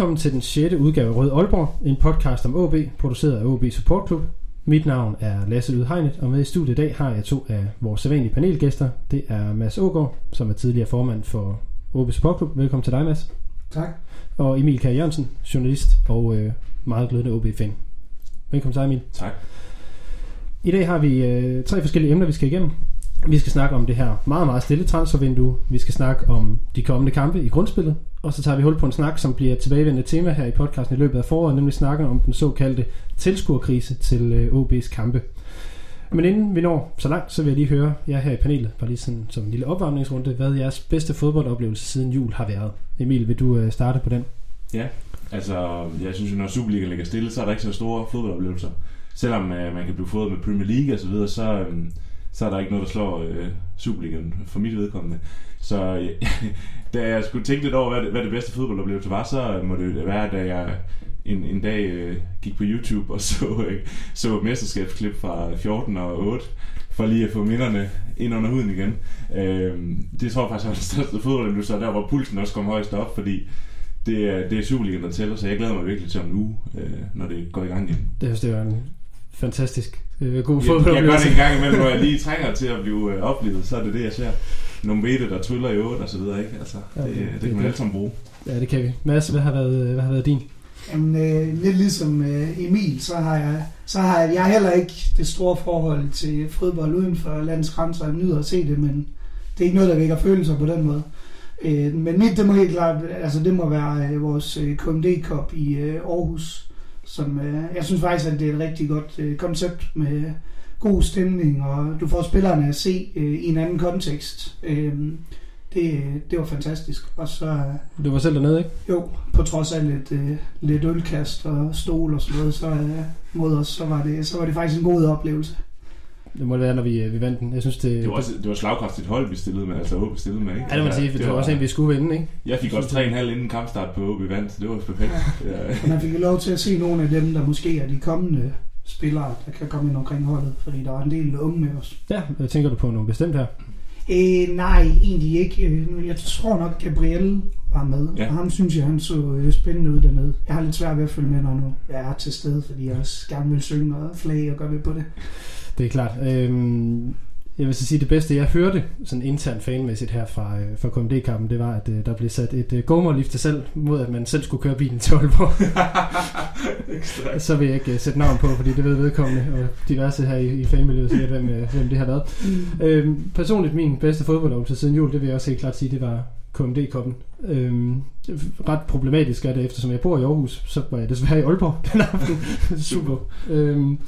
Velkommen til den 6. udgave af Rød Aalborg, en podcast om OB, produceret af OB Support Club. Mit navn er Lasse Ydhegnet, og med i studiet i dag har jeg to af vores sædvanlige panelgæster. Det er Mads Ågaard, som er tidligere formand for OB Support Club. Velkommen til dig, Mads. Tak. Og Emil K. Jørgensen, journalist og øh, meget glødende OB-fan. Velkommen til dig, Emil. Tak. I dag har vi øh, tre forskellige emner, vi skal igennem. Vi skal snakke om det her meget, meget stille transfervindue. Vi skal snakke om de kommende kampe i grundspillet. Og så tager vi hul på en snak, som bliver et tilbagevendende tema her i podcasten i løbet af foråret, nemlig snakker om den såkaldte tilskuerkrise til øh, OB's kampe. Men inden vi når så langt, så vil jeg lige høre jer her i panelet, bare lige sådan som en lille opvarmningsrunde, hvad jeres bedste fodboldoplevelse siden jul har været. Emil, vil du øh, starte på den? Ja, altså jeg synes jo, når Superliga ligger stille, så er der ikke så store fodboldoplevelser. Selvom øh, man kan blive fodret med Premier League og så videre, så, øh, så er der ikke noget, der slår øh, Superligaen for mit vedkommende. Så øh, da jeg skulle tænke lidt over, hvad det, hvad det bedste fodboldoplevelse var, så må det være, da jeg en, en dag øh, gik på YouTube og så, øh, så et mesterskabsklip fra 14 og 8, for lige at få minderne ind under huden igen. Øh, det tror jeg faktisk var det største fodboldoplevelse, og der hvor pulsen også kom højst op, fordi det er, det er Superligaen, der tæller, så jeg glæder mig virkelig til om en uge, øh, når det går i gang igen. Det, det var en fantastisk øh, god Jeg, jeg fodboldoplevelse. gør det en gang imellem, når jeg lige trænger til at blive øh, oplevet, så er det det, jeg ser. Nogle vete, der tryller i 8 og så videre, ikke? Altså, Ja, det, det- det, det det kan man alle sammen bruge. Ja, det kan vi. Mads, hvad har været, øh, hvad har været din? Jamen, øh, lidt ligesom øh, Emil, så har jeg, så har jeg, jeg har heller ikke det store forhold til fodbold uden for landets grænser. Jeg nyder at se det, men det er ikke noget, der vækker følelser på den måde. Øh, men mit, det må helt klart, altså det må være øh, vores øh, KMD Cup i øh, Aarhus, som øh, jeg synes faktisk, at det er et rigtig godt øh, koncept med god stemning, og du får spillerne at se øh, i en anden kontekst. Øh, det, det var fantastisk. Og så, øh, Du var selv dernede, ikke? jo, på trods af lidt, øh, lidt ølkast og stol og sådan noget, så øh, mod os, så var, det, så var det faktisk en god oplevelse. Det må det være, når vi, øh, vi vandt den. Jeg synes, det, Det var, også, det var slagkraftigt hold, vi stillede med, altså OB stillede med, ikke? Ja, det må man sige, for det var også en, vi skulle vinde, ikke? Jeg fik også 3,5 inden kampstart på OB vandt, så det var perfekt. Ja. Og man fik jo lov til at se nogle af dem, der måske er de kommende spillere, der kan komme ind omkring holdet, fordi der var en del unge med os. Ja, hvad tænker du på nogle bestemt her? Øh, nej, egentlig ikke. Øh, Jeg tror nok, Gabriel var med, Ja. ja. og ham synes jeg, han så øh, spændende ud dernede. Jeg har lidt svært ved at følge med, når nu jeg er til stede, fordi jeg også gerne vil synge og flage og gøre ved på det. Det er klart. Øhm, jeg vil så sige, det bedste, jeg hørte sådan internt fanmæssigt her fra, øh, fra KMD-kampen, det var, at øh, der blev sat et øh, gomerlift til selv, mod at man selv skulle køre bilen til Aalborg. Så vil jeg ikke øh, sætte navn på, fordi det ved vedkommende, og diverse her i, i fanmiljøet siger, hvem, øh, hvem det har været. Mm. Øhm, personligt min bedste fodboldoplevelse siden jul, det vil jeg også helt klart sige, det var KMD-koppen. Øhm, ret problematisk er det, eftersom jeg bor i Aarhus, så var jeg desværre i Aalborg den aften. Super. Øhm,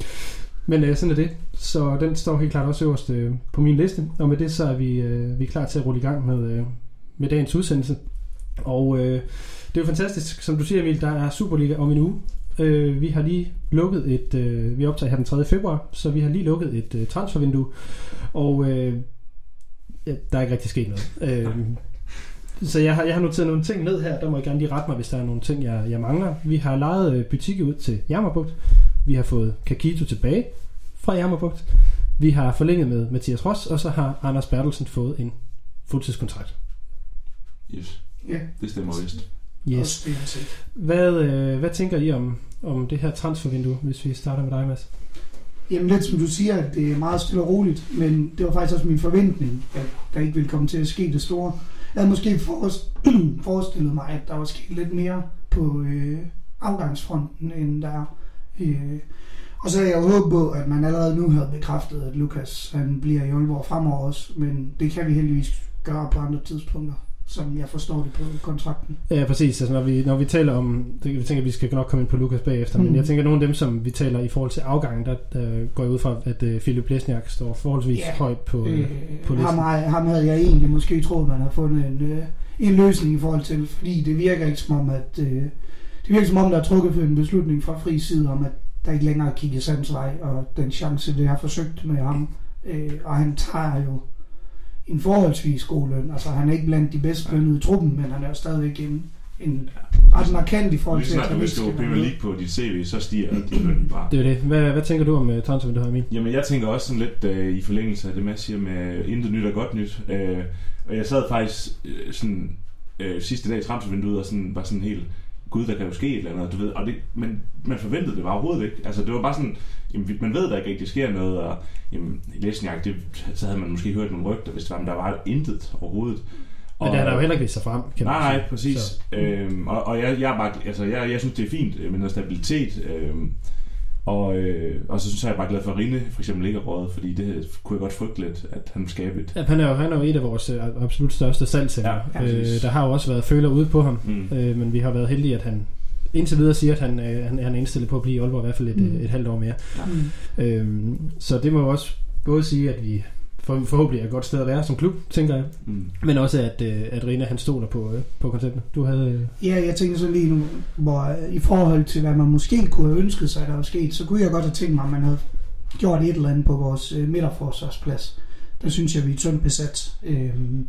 men øh, sådan er det. Så den står helt klart også øverst øh, på min liste. Og med det så er vi, øh, vi er klar til at rulle i gang med, øh, med dagens udsendelse. Og øh, det er jo fantastisk, som du siger Emil, der er Superliga om en uge. Øh, vi har lige lukket et, øh, vi optager her den 3. februar, så vi har lige lukket et øh, transfervindue. Og øh, ja, der er ikke rigtig sket noget. Øh, så jeg har, jeg har noteret nogle ting ned her. Der må jeg gerne lige rette mig, hvis der er nogle ting, jeg, jeg mangler. Vi har lejet øh, butikker ud til Jammerbugt. Vi har fået Kakito tilbage fra Jammerbugt. Vi har forlænget med Mathias Ross, og så har Anders Bertelsen fået en fuldtidskontrakt. Yes, Ja, det stemmer vist. Yes. Hvad, øh, hvad tænker I om, om det her transfervindue, hvis vi starter med dig, Mads? Jamen lidt som du siger, at det er meget stille og roligt, men det var faktisk også min forventning, at der ikke ville komme til at ske det store. Jeg havde måske forest- forestillet mig, at der var sket lidt mere på øh, afgangsfronten, end der er. Øh, og så havde jeg jo håbet på, at man allerede nu havde bekræftet, at Lukas han bliver i Aalborg fremover også, men det kan vi heldigvis gøre på andre tidspunkter, som jeg forstår det på kontrakten. Ja, præcis. Altså, når, vi, når vi taler om, det, vi tænker, at vi skal nok komme ind på Lukas bagefter, mm. men jeg tænker, at nogle af dem, som vi taler i forhold til afgangen, der, der går jeg ud fra, at uh, Philip Lesniak står forholdsvis Ja. højt på, øh, Øh, på ham, listen. har- ham havde jeg egentlig måske troet, man havde fundet en, øh, en løsning i forhold til, fordi det virker ikke som om, at øh, det virker som om, der er trukket for en beslutning fra fri side om, at der ikke længere kigges hans vej, og den chance, det har forsøgt med ham, øh, og han tager jo en forholdsvis god løn. Altså han er ikke blandt de bedst lønnede i truppen, men han er jo stadigvæk en, en ret markant i forhold Lige til, snart du vil stå Premier. League på dit CV, så stiger din løn bare. Det er det. Hvad, hvad tænker du om uh, transfervinduet her, Emil? Jamen, jeg tænker også sådan lidt øh, i forlængelse af det, Mads siger med intet nyt og godt nyt. Øh, og jeg sad faktisk øh, sådan øh, sidste dag i transfervinduet og sådan, var sådan helt gud, der kan jo ske et eller andet, du ved, og det, men man forventede det var overhovedet ikke. Altså, det var bare sådan, jamen, man ved, der ikke rigtig sker noget, og jamen, i Lesniak, det, så havde man måske hørt nogle rygter, hvis det var, men der var intet overhovedet. Men det har der jo heller ikke vist sig frem, kan man Nej, sige. præcis. Så, Øhm, og, og jeg, jeg, er bare, altså, jeg, jeg synes, det er fint med noget stabilitet. Øhm, og, øh, og så synes jeg, jeg er bare glad for, at Rine for eksempel ikke er rådet, fordi det kunne jeg godt frygte lidt, at han skabe et. Ja, han er jo, han er jo et af vores øh, absolut største salgsælgere. Ja, Ja, ja, øh, der har jo også været føler ude på ham, Mm. øh, men vi har været heldige, at han indtil videre siger, at han, øh, han, han er indstillet på at blive i Aalborg i hvert fald et, Mm. mm. et halvt år mere. Mm. Øh, så det må jo også både sige, at vi for, forhåbentlig er et godt sted at være som klub, tænker jeg, Mm. men også at, øh, at Rina han stoler på, øh, på konceptet. Du havde... Øh, Ja, jeg tænker så lige nu, hvor øh, i forhold til, hvad man måske kunne have ønsket sig, der var sket, så kunne jeg godt have tænkt mig, at man havde gjort et eller andet på vores øh, midterforsvarsplads. Der synes jeg, vi er tyndt besat. Øhm,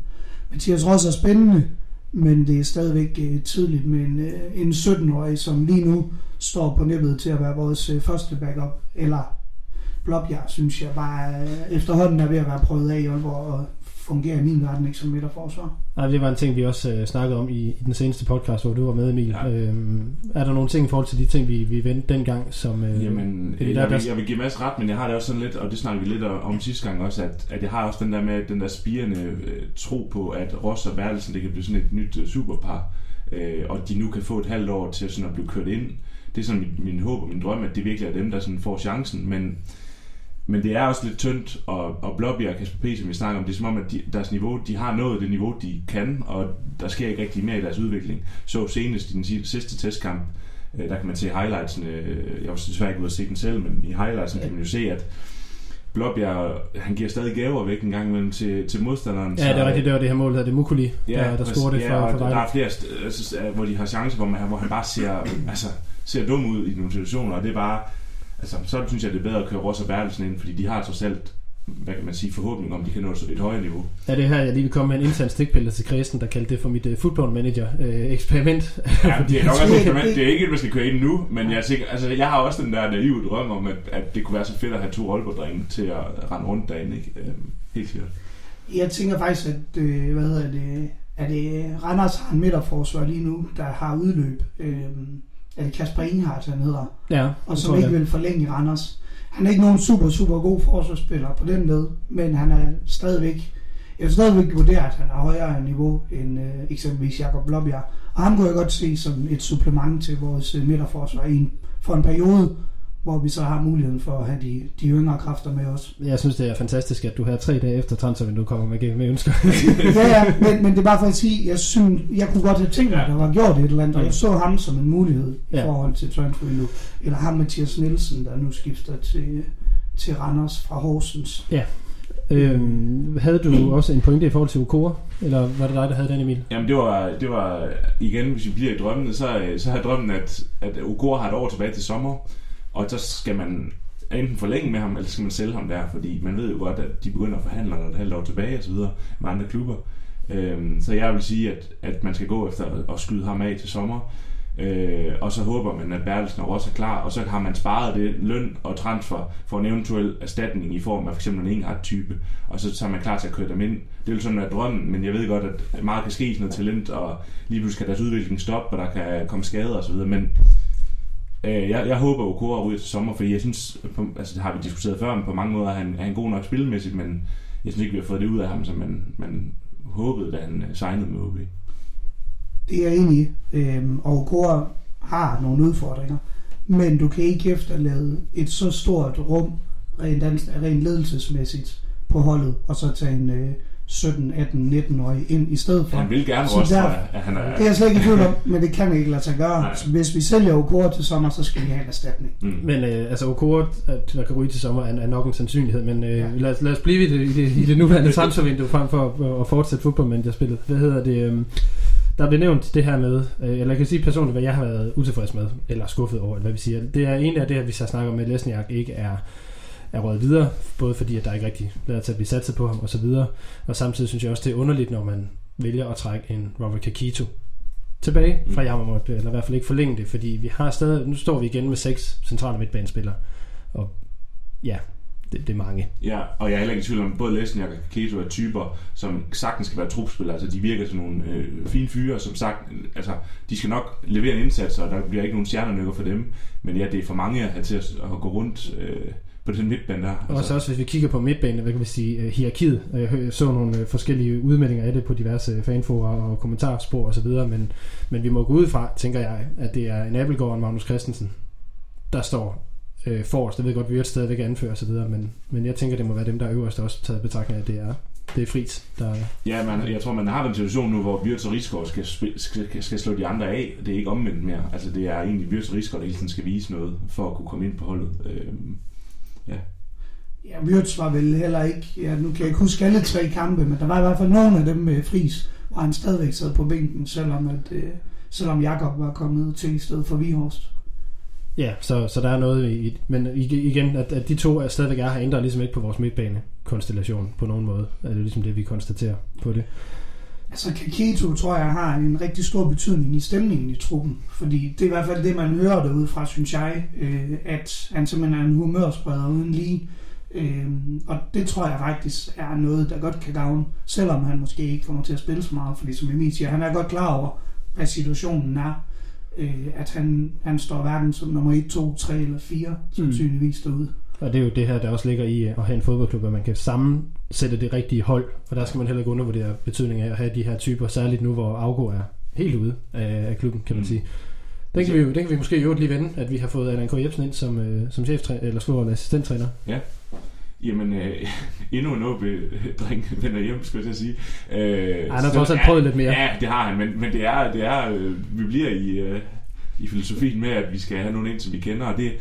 Mathias Ross er spændende, men det er stadigvæk øh, tidligt med en, øh, en 17-årig, som lige nu står på nippet til at være vores øh, første backup, eller Blåbjerg, synes jeg bare øh, efterhånden er ved at være prøvet af i Aalborg og fungerer i min verden ikke som midterforsvar. nej, det var en ting, vi også øh, snakkede om i, i den seneste podcast, hvor du var med, Emil. Ja. Ja. Øh, er der nogle ting i forhold til de ting, vi, vi vendte dengang, som... Øh, Jamen, jeg, der- jeg, vil, jeg vil give Mads ret, men jeg har det også sådan lidt, og det snakker vi lidt om sidste gang også, at, at jeg har også den der med den der spirende øh, tro på, at Ross og Bertelsen, det kan blive sådan et nyt øh, superpar, øh, og de nu kan få et halvt år til sådan at blive kørt ind. Det er sådan min, min håb og min drøm, at det virkelig er dem, der sådan får chancen, men men det er også lidt tyndt, og, og Blobby og Kasper P., som vi snakker om, det er som om, at de, deres niveau, de har nået det niveau, de kan, og der sker ikke rigtig mere i deres udvikling. Så senest i den si- sidste testkamp, øh, der kan man se highlightsene, øh, jeg var desværre ikke ude at se den selv, men i highlightsen kan man jo se, at Blåbjerg, han giver stadig gaver væk en gang imellem til, til modstanderen. Ja, det er rigtigt, det var det her mål, der er det Mukuli, Ja, der, der scorede det for, ja, og for der Vejle. er flere, altså, øh, hvor de har chancer, hvor, man, hvor han bare ser, altså, ser dum ud i nogle situationer, og det er bare, altså, så synes jeg, det er bedre at køre Ross og Bertelsen ind, fordi de har trods alt, hvad kan man sige, forhåbning om, at de kan nå et højere niveau. Ja, det er her, jeg lige vil komme med en intern stikpille til Kristen, der kaldte det for mit uh, football manager uh, eksperiment. Ja, det er nok også det- et eksperiment. Det er ikke, at man skal køre ind nu, men jeg, er sikker, altså, jeg har også den der naive drøm om, at, at det kunne være så fedt at have to Aalborg-drenge til at rende rundt derinde. Ikke? Øhm, helt sikkert. Jeg tænker faktisk, at øh, hvad hedder det, er det Randers har en midterforsvar lige nu, der har udløb. Øh, er det Kasper Inghardt, han hedder, ja, og det som ikke jeg. vil forlænge Randers. Han er ikke nogen super, super god forsvarsspiller på den led, men han er stadigvæk, jeg vil stadigvæk vurdere, at han har højere niveau end øh, eksempelvis Jakob Blåbjerg. Og ham kunne jeg godt se som et supplement til vores øh, midterforsvar i en, for en periode, hvor vi så har muligheden for at have de, de yngre kræfter med os. Jeg synes, det er fantastisk, at du her tre dage efter transfervinduet kommer med, med ønsker. ja, ja, men, men det er bare for at sige, jeg synes, jeg kunne godt have tænkt mig, at der var gjort et eller andet, og jeg så ham som en mulighed i Ja. forhold til transfer window. Eller ham Mathias Nielsen, der nu skifter til, til Randers fra Horsens. øhm, havde du også en pointe i forhold til Okora? Eller var det dig, der havde den, Emil? Jamen det var, det var igen, hvis vi bliver i drømmene, så, så har drømmen, at, at Ogor har et år tilbage til sommer, og så skal man enten forlænge med ham, eller så skal man sælge ham der, fordi man ved jo godt, at de begynder at forhandle, når der er et halvt år tilbage og så videre med andre klubber. Øhm, så jeg vil sige, at, at man skal gå efter at skyde ham af til sommer, øh, og så håber man, at Bertelsen også er klar, og så har man sparet det løn og transfer for en eventuel erstatning i form af f.eks. en Enghardt-type, og så, så er man klar til at køre dem ind. Det vil sådan være drømmen, men jeg ved godt, at meget kan ske sådan noget talent, og lige pludselig kan deres udvikling stoppe, og der kan komme skader osv., men øh, jeg, jeg håber, at Okora ryger til sommer, fordi jeg synes, på, altså det har vi diskuteret før, men på mange måder er han, er han god nok spillemæssigt, men jeg synes ikke, vi har fået det ud af ham, som man, man håbede, da han øh, signede med OB. Det er jeg enig i. Øhm, og Kora har nogle udfordringer. Men du kan ikke efterlade et så stort rum, rent, rent ledelsesmæssigt, på holdet, og så tage en øh, 17, 18, 19-årig ind i stedet for. Han vil gerne Så også, der- tror jeg, at han er... Det er jeg slet ikke i tvivl om, men det kan ikke lade sig gøre. Nej. Så hvis vi sælger Okora til sommer, så skal vi have en erstatning. Mm. Men øh, altså Okora, at der kan ryge til sommer, er, er nok en sandsynlighed. Men øh, Ja. lad, os, lad os blive i det, i det, i det nuværende transfervindue, frem for at, at fortsætte fodboldmanagerspillet. Hvad hedder det? Øh, der blev nævnt det her med, øh, eller jeg kan sige personligt, hvad jeg har været utilfreds med, eller skuffet over, eller hvad vi siger. Det er en af det, at vi så snakker at Lesniak ikke er, er røget videre, både fordi, at der ikke rigtig lader til at blive satset på ham, og så videre. Og samtidig synes jeg også, det er underligt, når man vælger at trække en Robert Kakito tilbage fra Mm. Jammermort, eller i hvert fald ikke forlænge det, fordi vi har stadig, nu står vi igen med seks centrale midtbanespillere, og ja, det, det er mange. Ja, og jeg er heller ikke i tvivl om, både Lesniak og Keto er typer, som sagtens skal være trupspillere. Altså, de virker som nogle øh, fine fyre, som sagt, altså, de skal nok levere en indsats, og der bliver ikke nogen stjernenykker for dem. Men ja, det er for mange at have til at, at gå rundt øh, på den midtbane der. Altså. Også, også hvis vi kigger på midtbanen, hvad kan vi sige, uh, hierarkiet. Jeg så nogle uh, forskellige udmeldinger af det på diverse fanforer og kommentarspor osv., men, men vi må gå ud fra, tænker jeg, at det er en Appelgaard og Magnus Christensen, der står øh, forrest. Jeg ved godt, at Wirtz stadigvæk anfører osv., men, men jeg tænker, det må være dem, der er øverst også taget betragtning af, at det er det er frit. Der... Ja, man, jeg tror, man har den situation nu, hvor Wirtz og Rigsgaard skal, skal, skal slå de andre af. Det er ikke omvendt mere. Altså, det er egentlig Wirtz og Rigsgaard, der hele tiden skal vise noget, for at kunne komme ind på holdet. Øhm, ja. Ja, Wirtz var vel heller ikke, ja, nu kan jeg ikke huske alle tre kampe, men der var i hvert fald nogle af dem med Fris, hvor han stadigvæk sad på bænken, selvom, at, øh, selvom Jakob var kommet til i stedet for Vihorst. Ja, så, så der er noget i, men igen, at, at de to er stadigvæk er her, ændrer ligesom ikke på vores midtbane-konstellation på nogen måde. Er det ligesom det, vi konstaterer på det. Altså Kaketo, tror jeg, har en rigtig stor betydning i stemningen i truppen. Fordi det er i hvert fald det, man hører derude fra, synes jeg, øh, at han simpelthen er en humørspreder uden lige. Øh, og det tror jeg faktisk er noget, der godt kan gavne, selvom han måske ikke kommer til at spille så meget. Fordi som Emil siger, han er godt klar over, hvad situationen er øh, at han, han står hverken som nummer 1, 2, 3 eller 4, sandsynligvis mm. derude. Og det er jo det her, der også ligger i at have en fodboldklub, at man kan sammensætte det rigtige hold, og der skal man heller ikke undervurdere betydningen af at have de her typer, særligt nu, hvor Augo er helt ude af, af klubben, kan man mm. sige. Den kan, vi, den kan vi måske jo lige vende, at vi har fået Allan K. Jebsen ind som, øh, som cheftræner, eller slår assistenttræner. Ja. Jamen, øh, endnu en OB-dreng vender hjem, skulle jeg sige. Øh, han har trods alt prøvet lidt mere. Ja, det har han, men, men det er, det er øh, vi bliver i, øh, i filosofien med, at vi skal have nogen ind, som vi kender, og det,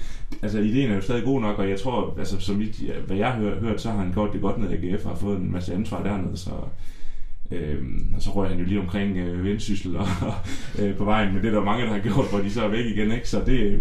altså ideen er jo stadig god nok, og jeg tror, altså som mit, hvad jeg har hørt, så har han gjort det godt ned i AGF, og har fået en masse ansvar dernede, så Øhm, og så rører han jo lige omkring øh, vendsyssel og, øh, på vejen, men det er der mange, der har gjort, hvor de så er væk igen, ikke? Så det, øh,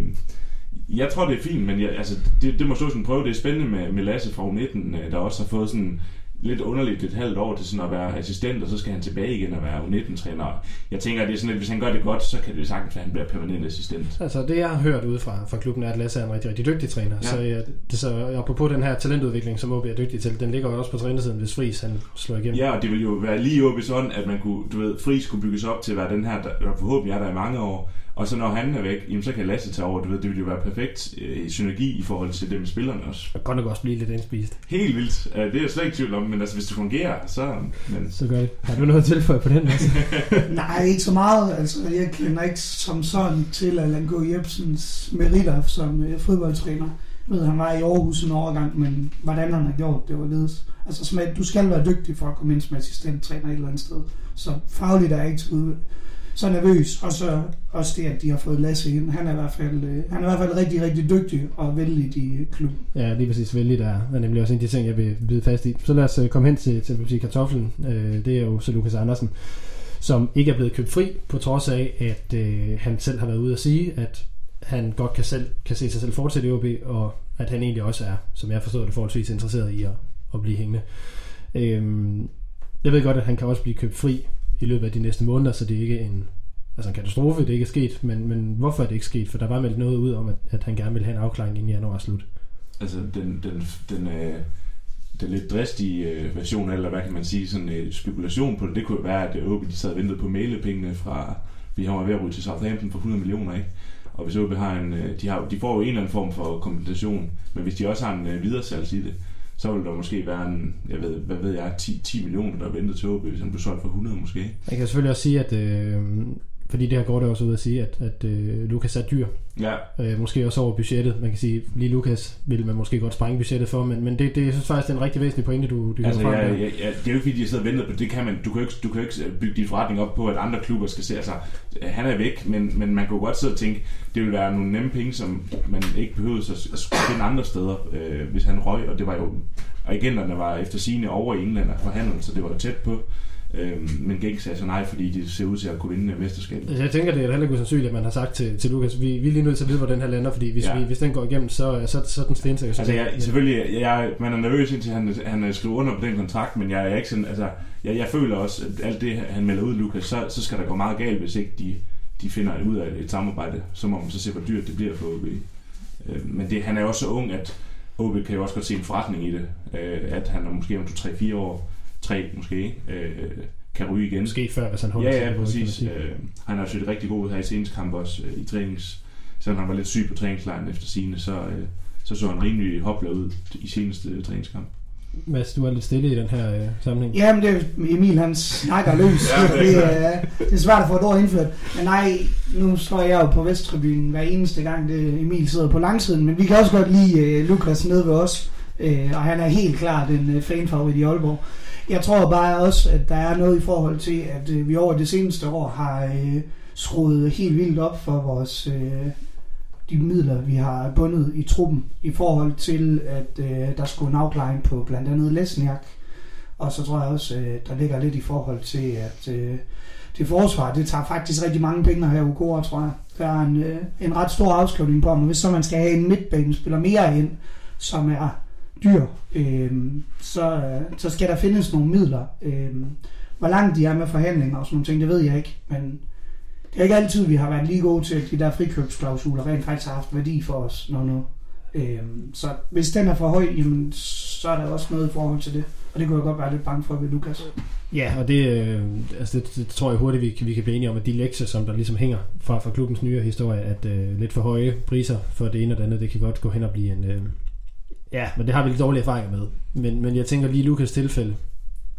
jeg tror, det er fint, men jeg, altså, det, det må stå sådan en prøve. Det er spændende med, med Lasse fra U19, øh, der også har fået sådan lidt underligt et halvt år til sådan at være assistent, og så skal han tilbage igen og være U19-træner. Jeg tænker, at det er sådan, at hvis han gør det godt, så kan det sagtens være, at han bliver permanent assistent. Altså det, jeg har hørt ud fra, fra klubben, er, at Lasse er en rigtig, rigtig dygtig træner. Ja. Så, ja, det, så apropos den her talentudvikling, som OB er dygtig til, den ligger jo også på trænersiden, hvis Fris han slår igennem. Ja, og det vil jo være lige i sådan, at man kunne, du ved, Fris kunne bygges op til at være den her, der forhåbentlig er der i mange år, og så når han er væk, jamen, så kan Lasse tage over. Du ved, det vil jo være perfekt øh, synergi i forhold til det med spillerne også. Det kan nok også blive lidt indspist. Helt vildt. Uh, det er jeg slet ikke tvivl om, men altså, hvis det fungerer, så... Men... Så gør det. Har du noget at tilføje på den? Altså? Nej, ikke så meget. Altså, jeg kender ikke som sådan til Allan Gå Jebsens meritter som øh, fodboldtræner. Jeg ved, han var i Aarhus en overgang, men hvordan han har gjort det var ledes. Altså, som at du skal være dygtig for at komme ind som assistenttræner et eller andet sted. Så fagligt er jeg ikke så nervøs, og så også det, at de har fået Lasse ind. Han er i hvert fald, øh, han er i hvert fald rigtig, rigtig dygtig og vældig i øh, klubben. Ja, lige præcis vældig, der er nemlig også en af de ting, jeg vil bide fast i. Så lad os øh, komme hen til, til, til kartoflen. Øh, det er jo så Lukas Andersen, som ikke er blevet købt fri, på trods af, at øh, han selv har været ude at sige, at han godt kan, selv, kan se sig selv fortsætte i OB, og at han egentlig også er, som jeg forstår det, forholdsvis interesseret i at, at blive hængende. Øhm, jeg ved godt, at han kan også blive købt fri i løbet af de næste måneder, så det er ikke en, altså en katastrofe, det ikke er sket, men, men hvorfor er det ikke sket? For der var meldt noget ud om, at, at han gerne ville have en afklaring inden januar slut. Altså den, den, den, øh, den lidt dristige øh, version, eller hvad kan man sige, sådan en øh, spekulation på det, det kunne være, at øh, OB de sad og ventede på mailepengene fra, vi har ved at ryge til Southampton for 100 millioner, ikke? Og hvis OB har en, øh, de, har, de får jo en eller anden form for kompensation, men hvis de også har en øh, videresalgs i det, så ville der måske være en, jeg ved, hvad ved jeg, 10, 10 millioner, der ventede til OB, hvis han blev solgt for 100 måske. Jeg kan selvfølgelig også sige, at øh, fordi det her går det også ud at sige, at, at øh, Lukas er dyr. Ja. Øh, måske også over budgettet. Man kan sige, lige Lukas vil man måske godt sprænge budgettet for, men, men det, det jeg synes faktisk, det er en rigtig væsentlig pointe, du, du altså, frem ja, ja, ja, det er jo ikke fordi, de sidder og venter på det. Kan man, du, kan ikke, du kan ikke bygge din forretning op på, at andre klubber skal se. Altså, han er væk, men, men man kan godt sidde og tænke, det vil være nogle nemme penge, som man ikke behøver at, at skulle finde andre steder, øh, hvis han røg. Og det var jo, og agenterne var efter sine over i England og forhandlet, så det var jo tæt på. Øhm, men Genk sagde så nej, fordi de ser ud til at kunne vinde mesterskabet. Altså, jeg tænker, det er heller ikke usandsynligt, at man har sagt til, til Lukas, vi, vi er lige nødt til at vide, hvor den her lander, fordi hvis, ja. vi, hvis den går igennem, så, så, så er den stensikker. Altså, jeg, selvfølgelig, jeg, man er nervøs indtil han, han skriver under på den kontrakt, men jeg er ikke sådan, altså, jeg, jeg føler også, at alt det, han melder ud, Lukas, så, så skal der gå meget galt, hvis ikke de, de finder ud af et samarbejde, så må man så se, hvor dyrt det bliver for OB. Øh, men det, han er også så ung, at OB kan jo også godt se en forretning i det, øh, at han er måske om 2-3-4 år, 3 måske, øh, kan ryge igen. Måske før, hvis han holder Ja, ja, præcis. Øh, han har set rigtig god ud her i seneste kamp også øh, i trænings. Selvom han var lidt syg på træningslejren efter sine, så, øh, så så han rimelig hopla ud i seneste øh, træningskamp. Mads, du er lidt stille i den her øh, sammenhæng. Jamen, det er Emil, han snakker løs. Ja, det det, er er, det er svært at få et ord indført. Men nej, nu står jeg jo på Vesttribunen hver eneste gang, det Emil sidder på langsiden. Men vi kan også godt lide uh, Lukas nede ved os. Uh, og han er helt klart en uh, fanfavorit i Aalborg. Jeg tror bare også, at der er noget i forhold til, at øh, vi over det seneste år har øh, skruet helt vildt op for vores... øh, de midler, vi har bundet i truppen i forhold til, at øh, der skulle en afklaring på blandt andet Lesniak. Og så tror jeg også, øh, der ligger lidt i forhold til, at øh, det forsvar, det tager faktisk rigtig mange penge her Ugora, tror jeg. Der er en, øh, en ret stor afskrivning på men hvis så man skal have en midtbanespiller mere ind, som er dyr, øh, så, så skal der findes nogle midler. Øh, hvor langt de er med forhandlinger og sådan nogle ting, det ved jeg ikke, men det er ikke altid, vi har været lige gode til, at de der frikøbsklausuler rent faktisk har haft værdi for os, når nu. Øh, så hvis den er for høj, jamen, så er der også noget i forhold til det. Og det kunne jeg godt være lidt bange for ved Lukas. Ja, og det, øh, altså det, det tror jeg hurtigt, vi, kan- vi kan blive enige om, at de lektier, som der ligesom hænger fra, fra klubbens nyere historie, at øh, lidt for høje priser for det ene og det andet, det kan godt gå hen og blive en... Øh, ja, men det har vi lidt dårlige erfaringer med. Men, men jeg tænker lige Lukas tilfælde,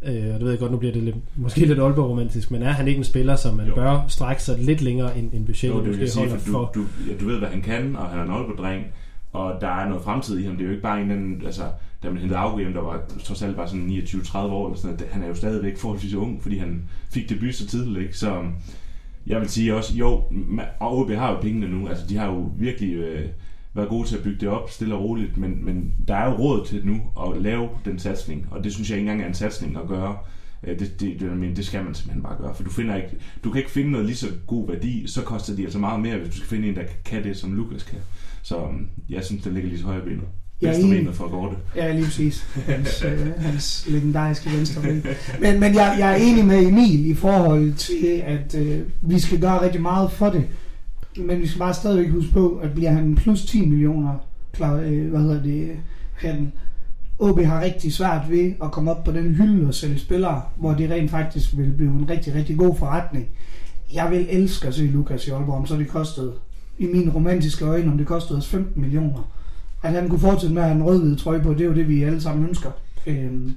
øh, og det ved jeg godt, nu bliver det lidt, måske lidt Aalborg-romantisk, men er han ikke en spiller, som man Jo. bør strække sig lidt længere end, end budgettet Jo, det vil jeg sige, holder for du, du, ja, du ved, hvad han kan, og han er en Aalborg-dreng, og der er noget fremtid i ham. Det er jo ikke bare en anden, altså, da man hentede Auge der var trods alt bare sådan 29-30 år, eller sådan noget, han er jo stadigvæk forholdsvis ung, fordi han fik debut så tidligt, ikke? Så jeg vil sige også, jo, og OB har jo pengene nu, altså de har jo virkelig øh, været gode til at bygge det op stille og roligt, men, men der er jo råd til nu at lave den satsning, og det synes jeg ikke engang er en satsning at gøre. Øh, Det, det, det, men det skal man simpelthen bare gøre, for du, finder ikke, du kan ikke finde noget lige så god værdi, så koster de altså meget mere, hvis du skal finde en, der kan det, som Lukas kan. Så øhm, jeg synes, det ligger lige så højre benet. Venstre enig. benet for Gorte. Ja, lige præcis. Hans, øh, hans legendariske venstre ben. Men, men jeg, jeg er enig med Emil i forhold til, at øh, vi skal gøre rigtig meget for det. Men vi skal bare stadigvæk huske på, at bliver han plus 10 millioner, klar, øh, hvad hedder det, han, OB har rigtig svært ved at komme op på den hylde og sælge spillere, hvor det rent faktisk vil blive en rigtig, rigtig god forretning. Jeg vil elske at se Lukas i Aalborg, om så det kostede, i mine romantiske øjne, om det kostede os 15 millioner. At han kunne fortsætte med at have en rød-hvid trøje på, det er jo det, vi alle sammen ønsker. Øhm,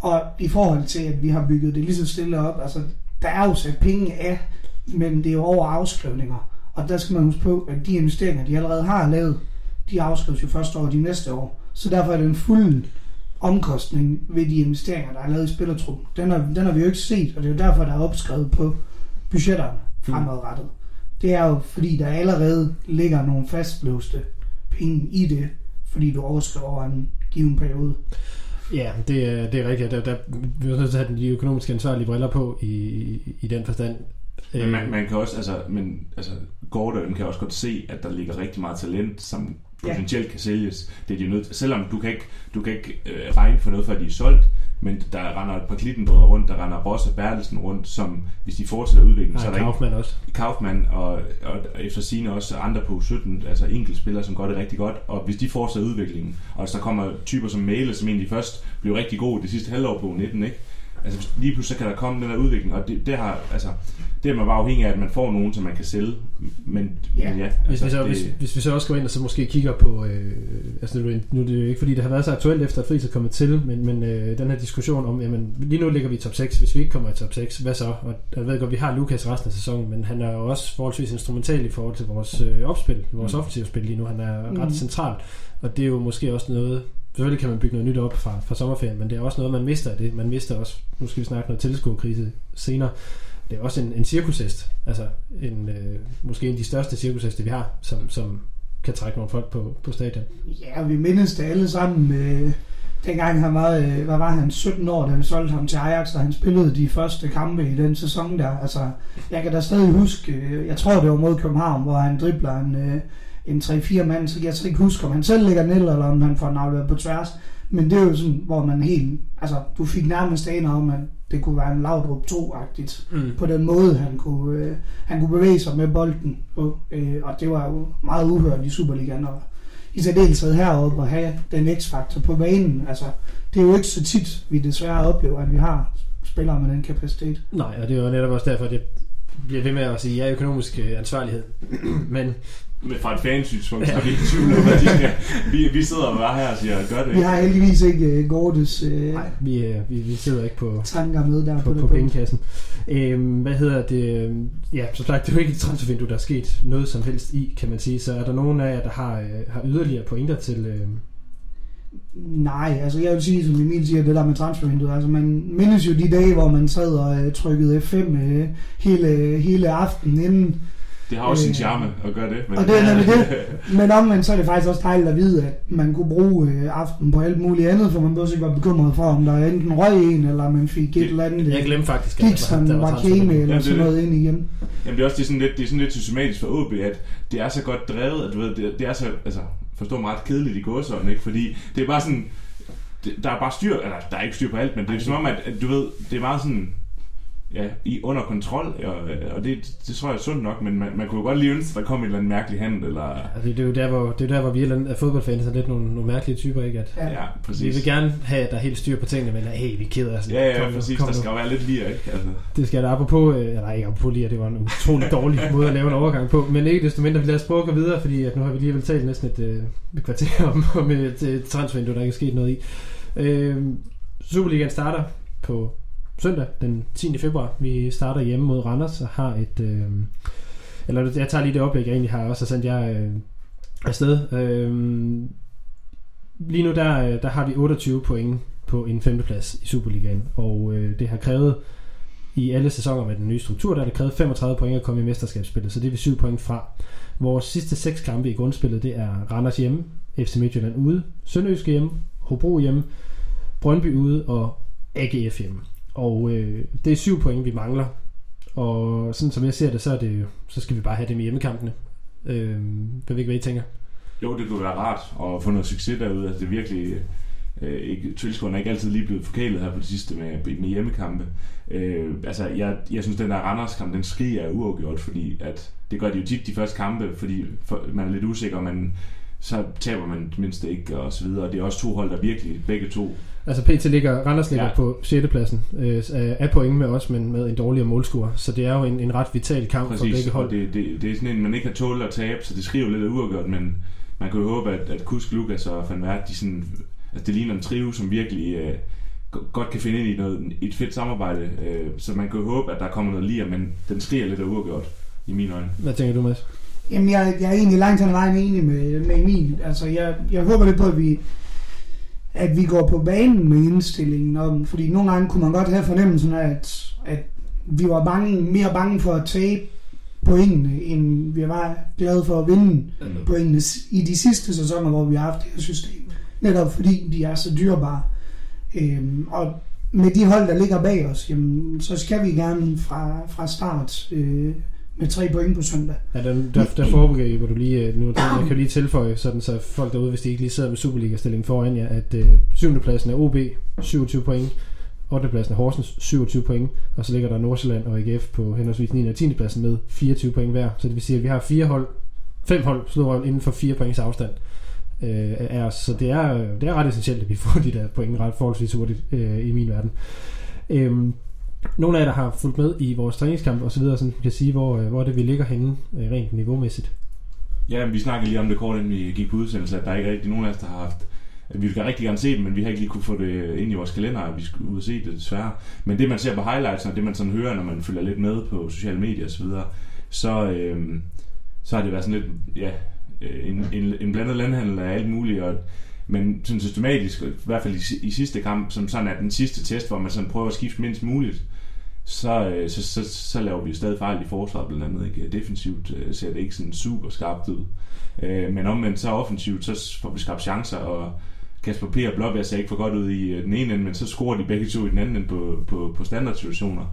og i forhold til, at vi har bygget det lige så stille op, altså, der er jo sat penge af, men det er jo over afskrivninger. Og der skal man huske på, at de investeringer, de allerede har lavet, de afskrives jo først over de næste år. Så derfor er det en fuld omkostning ved de investeringer, der er lavet i spillertruppen. Den har, den har vi jo ikke set, og det er jo derfor, der er opskrevet på budgetterne fremadrettet. Det er jo fordi, der allerede ligger nogle fastlåste penge i det, fordi du overskriver over en given periode. Ja, det, er- det er rigtigt. Der, der, vi er nødt til at have de økonomiske ansvarlige briller på i, i, i den forstand. Men Øh, man, man kan også, altså, men, altså Gordon kan også godt se, at der ligger rigtig meget talent, som Ja. potentielt kan sælges. Det er de nødt til. Selvom du kan ikke, du kan ikke øh, regne for noget, før de er solgt, men der render et par Klittenbrødre rundt, der render Ross og Bertelsen rundt, som hvis de fortsætter udviklingen, så er der ikke Kaufmann også. Kaufmann og, og efter sine også andre på 17, altså enkeltspillere, som gør det rigtig godt. Og hvis de fortsætter udviklingen, og hvis der kommer typer som Mæle, som egentlig først blev rigtig god det sidste halvår på 19, ikke? Altså lige pludselig så kan der komme den der udvikling, og det, det har, altså, det er man bare afhængig af, at man får nogen, som man kan sælge. Men Ja. men ja Hvis, altså, vi så, det, hvis, hvis vi så også går ind og så måske kigger på, øh, altså nu, er det- nu er det jo ikke fordi, det har været så aktuelt efter, at Friis er kommet til, men, men øh, den her diskussion om, jamen lige nu ligger vi i top 6, hvis vi ikke kommer i top 6, hvad så? Og jeg ved godt, vi har Lukas resten af sæsonen, men han er jo også forholdsvis instrumental i forhold til vores øh, opspil, vores Mm. mm. offensive spil lige nu. Han er Mm. ret central, og det er jo måske også noget, selvfølgelig kan man bygge noget nyt op fra, fra sommerferien, men det er også noget, man mister af det. Man mister også, nu skal vi snakke noget tilskuerkrise senere, det er også en, en cirkushest. Altså en, øh, måske en af de største cirkusheste, vi har, som, som kan trække nogle folk på, på stadion. Ja, vi mindes det alle sammen. Øh, dengang han var, øh, hvad var han, 17 år, da vi solgte ham til Ajax, da han spillede de første kampe i den sæson der. Altså, jeg kan da stadig huske, øh, jeg tror det var mod København, hvor han dribler en, øh, en 3-4 mand, så jeg kan ikke huske, om han selv lægger ned, eller om han får den afleveret på tværs. Men det er jo sådan, hvor man helt, altså du fik nærmest aner om, at det kunne være en Laudrup 2-agtigt Mm. på den måde, han kunne, øh, han kunne bevæge sig med bolden på. Øh, og det var jo meget uhørt i Superligaen. Og i særdeleshed heroppe at have den x-faktor på banen. Altså, det er jo ikke så tit, vi desværre oplever, at vi har spillere med den kapacitet. Nej, og det er jo netop også derfor, jeg bliver ved med at sige, ja, økonomisk øh, ansvarlighed. Men Men fra et fansynspunkt, så er vi ikke tvivl om, at de skal, vi, vi sidder bare her og siger, gør det. Vi har heldigvis ikke uh, Gordes uh, nej, vi, øh, vi, vi sidder ikke på, tanker med der på, på, på pengekassen. Øhm, hvad hedder det? Ja, som sagt, det er jo ikke et transfervindue, der er sket noget som helst i, kan man sige. Så er der nogen af jer, der har, øh, har yderligere pointer til... Øh, Nej, altså jeg vil sige, som Emil siger, det der med transfervinduet. Altså man mindes jo de dage, hvor man sad og uh, trykkede F5 uh, hele, hele aftenen inden. Det har også sin Øh, charme at gøre det. Men, og det er nemlig det. Men omvendt så er det faktisk også dejligt at vide, at man kunne bruge uh, aftenen på alt muligt andet, for man behøver ikke være bekymret for, om der enten røg en, eller man fik et eller andet jeg uh, glemte faktisk, at Gibson, der var Vakeme transfervindue. eller Ja, det er sådan det. noget ind igen. Jamen det er også det er sådan lidt, det er sådan lidt systematisk for OB, at det er så godt drevet, at du ved, det, det er så, altså, forstå mig ret kedeligt i gåsøjne, ikke? Fordi det er bare sådan, det, der er bare styr, eller der er ikke styr på alt, men det er som om, at, at du ved, det er meget sådan, ja, i under kontrol, og, og det, det tror jeg er sundt nok, men man, man kunne jo godt lige ønske, at der kom en eller anden mærkelig handel, eller... Altså, det er jo der, hvor, det er der, hvor vi er eller andet- fodboldfans er lidt nogle, nogle mærkelige typer, ikke? At Ja. Ja, præcis. vi vil gerne have, at der er helt styr på tingene, men hey, vi er ked af sådan. Ja, ja, kom nu, præcis. kom Der skal jo være lidt lige, ikke? Altså, Det skal der apropos, øh, eller ikke apropos lige, det var en utrolig dårlig måde at lave en overgang på, men ikke desto mindre, vi lader os prøve at gå videre, fordi at nu har vi lige vel talt næsten et, øh, et kvarter om, om et, et transfervindue, der ikke er sket noget i. Øh, Superligaen starter på søndag den 10. februar. Vi starter hjemme mod Randers og har et... Øh, eller jeg tager lige det oplæg, jeg egentlig har også sendt jer øh, afsted. Øh, lige nu der, øh, der har vi 28 point på en femteplads i Superligaen, og øh, det har krævet i alle sæsoner med den nye struktur, der har det krævet 35 point at komme i mesterskabsspillet, så det er vi 7 point fra. Vores sidste seks kampe i grundspillet, det er Randers hjemme, FC Midtjylland ude, Sønderjyske hjemme, Hobro hjemme, Brøndby ude og AGF hjemme. Og øh, det er syv point, vi mangler. Og sådan som jeg ser det, så, er det, så skal vi bare have dem i hjemmekampene. Øh, jeg ved ikke, hvad I tænker. jo, det kunne være rart at få noget succes derude. Altså, det er virkelig... Øh, ikke, tilskuerne er ikke altid lige blevet forkælet her på det sidste med, med hjemmekampe. Øh, altså, jeg, jeg synes, den der Randers-kamp, den skriger uafgjort, fordi at, det gør de jo tit de første kampe, fordi for, man er lidt usikker, man, så taber man mindst ikke, og så videre. Og det er også to hold, der virkelig, begge to, Altså PT ligger, Randers ligger ja. På 6. pladsen øh, af point med os, men med en dårligere målscore. Så det er jo en, en ret vital kamp for Præcis, begge og hold. det, det, det er sådan en, man ikke har tålet at tabe, så det skriver lidt af uafgjort, men man kan jo håbe, at, at Kusk, Lukas og Van Wert, de sådan, altså det ligner en trio, som virkelig øh, go- godt kan finde ind i noget, i et fedt samarbejde, øh, så man kan jo håbe, at der kommer noget lige, men den skriger lidt af uafgjort, i mine øjne. Hvad tænker du, Mads? Jamen, jeg, jeg er egentlig langt hen ad vejen enig med, med Emil. Altså, jeg, jeg håber lidt på, at vi, at vi går på banen med indstillingen om, fordi nogle gange kunne man godt have fornemmelsen af, at, at vi var bange, mere bange for at tabe pointene, end vi var glade for at vinde pointene i de sidste sæsoner, hvor vi har haft det her system. Netop fordi de er så dyrebare. Øhm, og med de hold, der ligger bag os, jamen, så skal vi gerne fra, fra start øh, med tre point på søndag. Ja, der, der, der foregriber du lige, øh, nu, jeg kan lige tilføje, sådan så folk derude, hvis de ikke lige sidder med Superliga-stillingen foran jer, at øh, 7. pladsen er OB, 27 point, 8. pladsen er Horsens, 27 point, og så ligger der Nordsjælland og AGF på henholdsvis 9. og 10. pladsen med 24 point hver. Så det vil sige, at vi har fire hold, fem hold slået inden for 4 points afstand øh, af os. Så det er, det er ret essentielt, at vi får de der point ret forholdsvis hurtigt øh, i min verden. Øhm, nogle af jer, der har fulgt med i vores træningskamp og så videre, sådan kan sige, hvor, øh, hvor det vi ligger henne øh, rent niveaumæssigt. Ja, vi snakkede lige om det kort, inden vi gik på udsendelse, at der ikke er rigtig nogen af os, der har haft at vi vil rigtig gerne se det, men vi har ikke lige kunne få det ind i vores kalender, at vi skulle ud og se det desværre. Men det man ser på highlights, og det man sådan hører, når man følger lidt med på sociale medier osv., så, så, øh, så har det været sådan lidt, ja, øh, en, en, en blandet landhandel af alt muligt, og, men sådan systematisk, i hvert fald i, i sidste kamp, som sådan er den sidste test, hvor man sådan prøver at skifte mindst muligt, så, øh, så, så, så laver vi stadig fejl i forsvaret blandt andet. Ikke? Defensivt øh, ser det ikke sådan super skarpt ud. Øh, men omvendt så offensivt, så får vi skabt chancer, og Kasper P. og Blåbjerg ser ikke for godt ud i den ene ende, men så scorer de begge to i den anden ende på, på, på standardsituationer.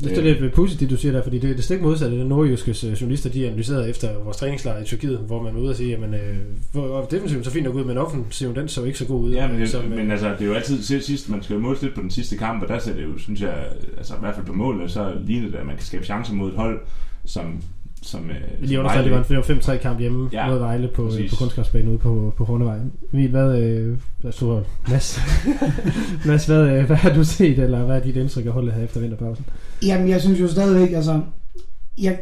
Det er lidt positivt, du siger der, fordi det er det stik modsatte. Det nordjyske øh, journalister, de analyserede efter vores træningslejr i Tyrkiet, hvor man var ude og sige, jamen, øh, hvor defensiven så fint nok ud, men offensiven, den så ikke så god ud. Ja, men, det, som, øh, men altså, det er jo altid til sidst, man skal jo måles lidt på den sidste kamp, og der ser det jo, synes jeg, altså i hvert fald på målene, så ligner det, at man kan skabe chancer mod et hold, som som, øh, Lige understreget, det var en det var 5-3 kamp hjemme Ja, mod Vejle på, præcis. på kunstgræsbanen ude på, på Hornevej. Emil, hvad, øh, hvad så, Mads, Mads hvad, øh, hvad har du set, eller hvad er dit indtryk af holdet her efter vinterpausen? Jamen, jeg synes jo stadigvæk, altså... Jeg,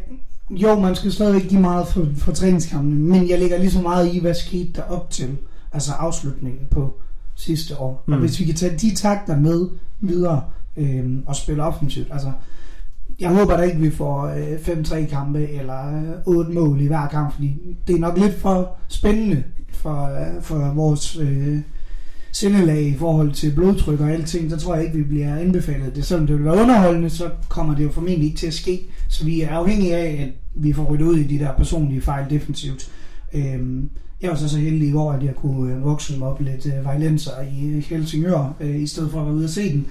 jo, man skal stadigvæk give meget for, for træningskampene, men jeg lægger lige så meget i, hvad skete der op til, altså afslutningen på sidste år. Mm. Og hvis vi kan tage de takter med videre øh, og spille offensivt, altså... Jeg håber da ikke, vi får øh, 5-3 kampe eller øh, 8 mål i hver kamp, fordi det er nok lidt for spændende for, øh, for vores øh, sindelag i forhold til blodtryk og alting. Der tror jeg ikke, vi bliver anbefalet det. Selvom det vil være underholdende, så kommer det jo formentlig ikke til at ske. Så vi er afhængige af, at vi får ryddet ud i de der personlige fejl defensivt. Øh, jeg var så så heldig i går, at jeg kunne øh, vokse mig op lidt øh, vejlenser i øh, Helsingør, øh, i stedet for at være ude og se den.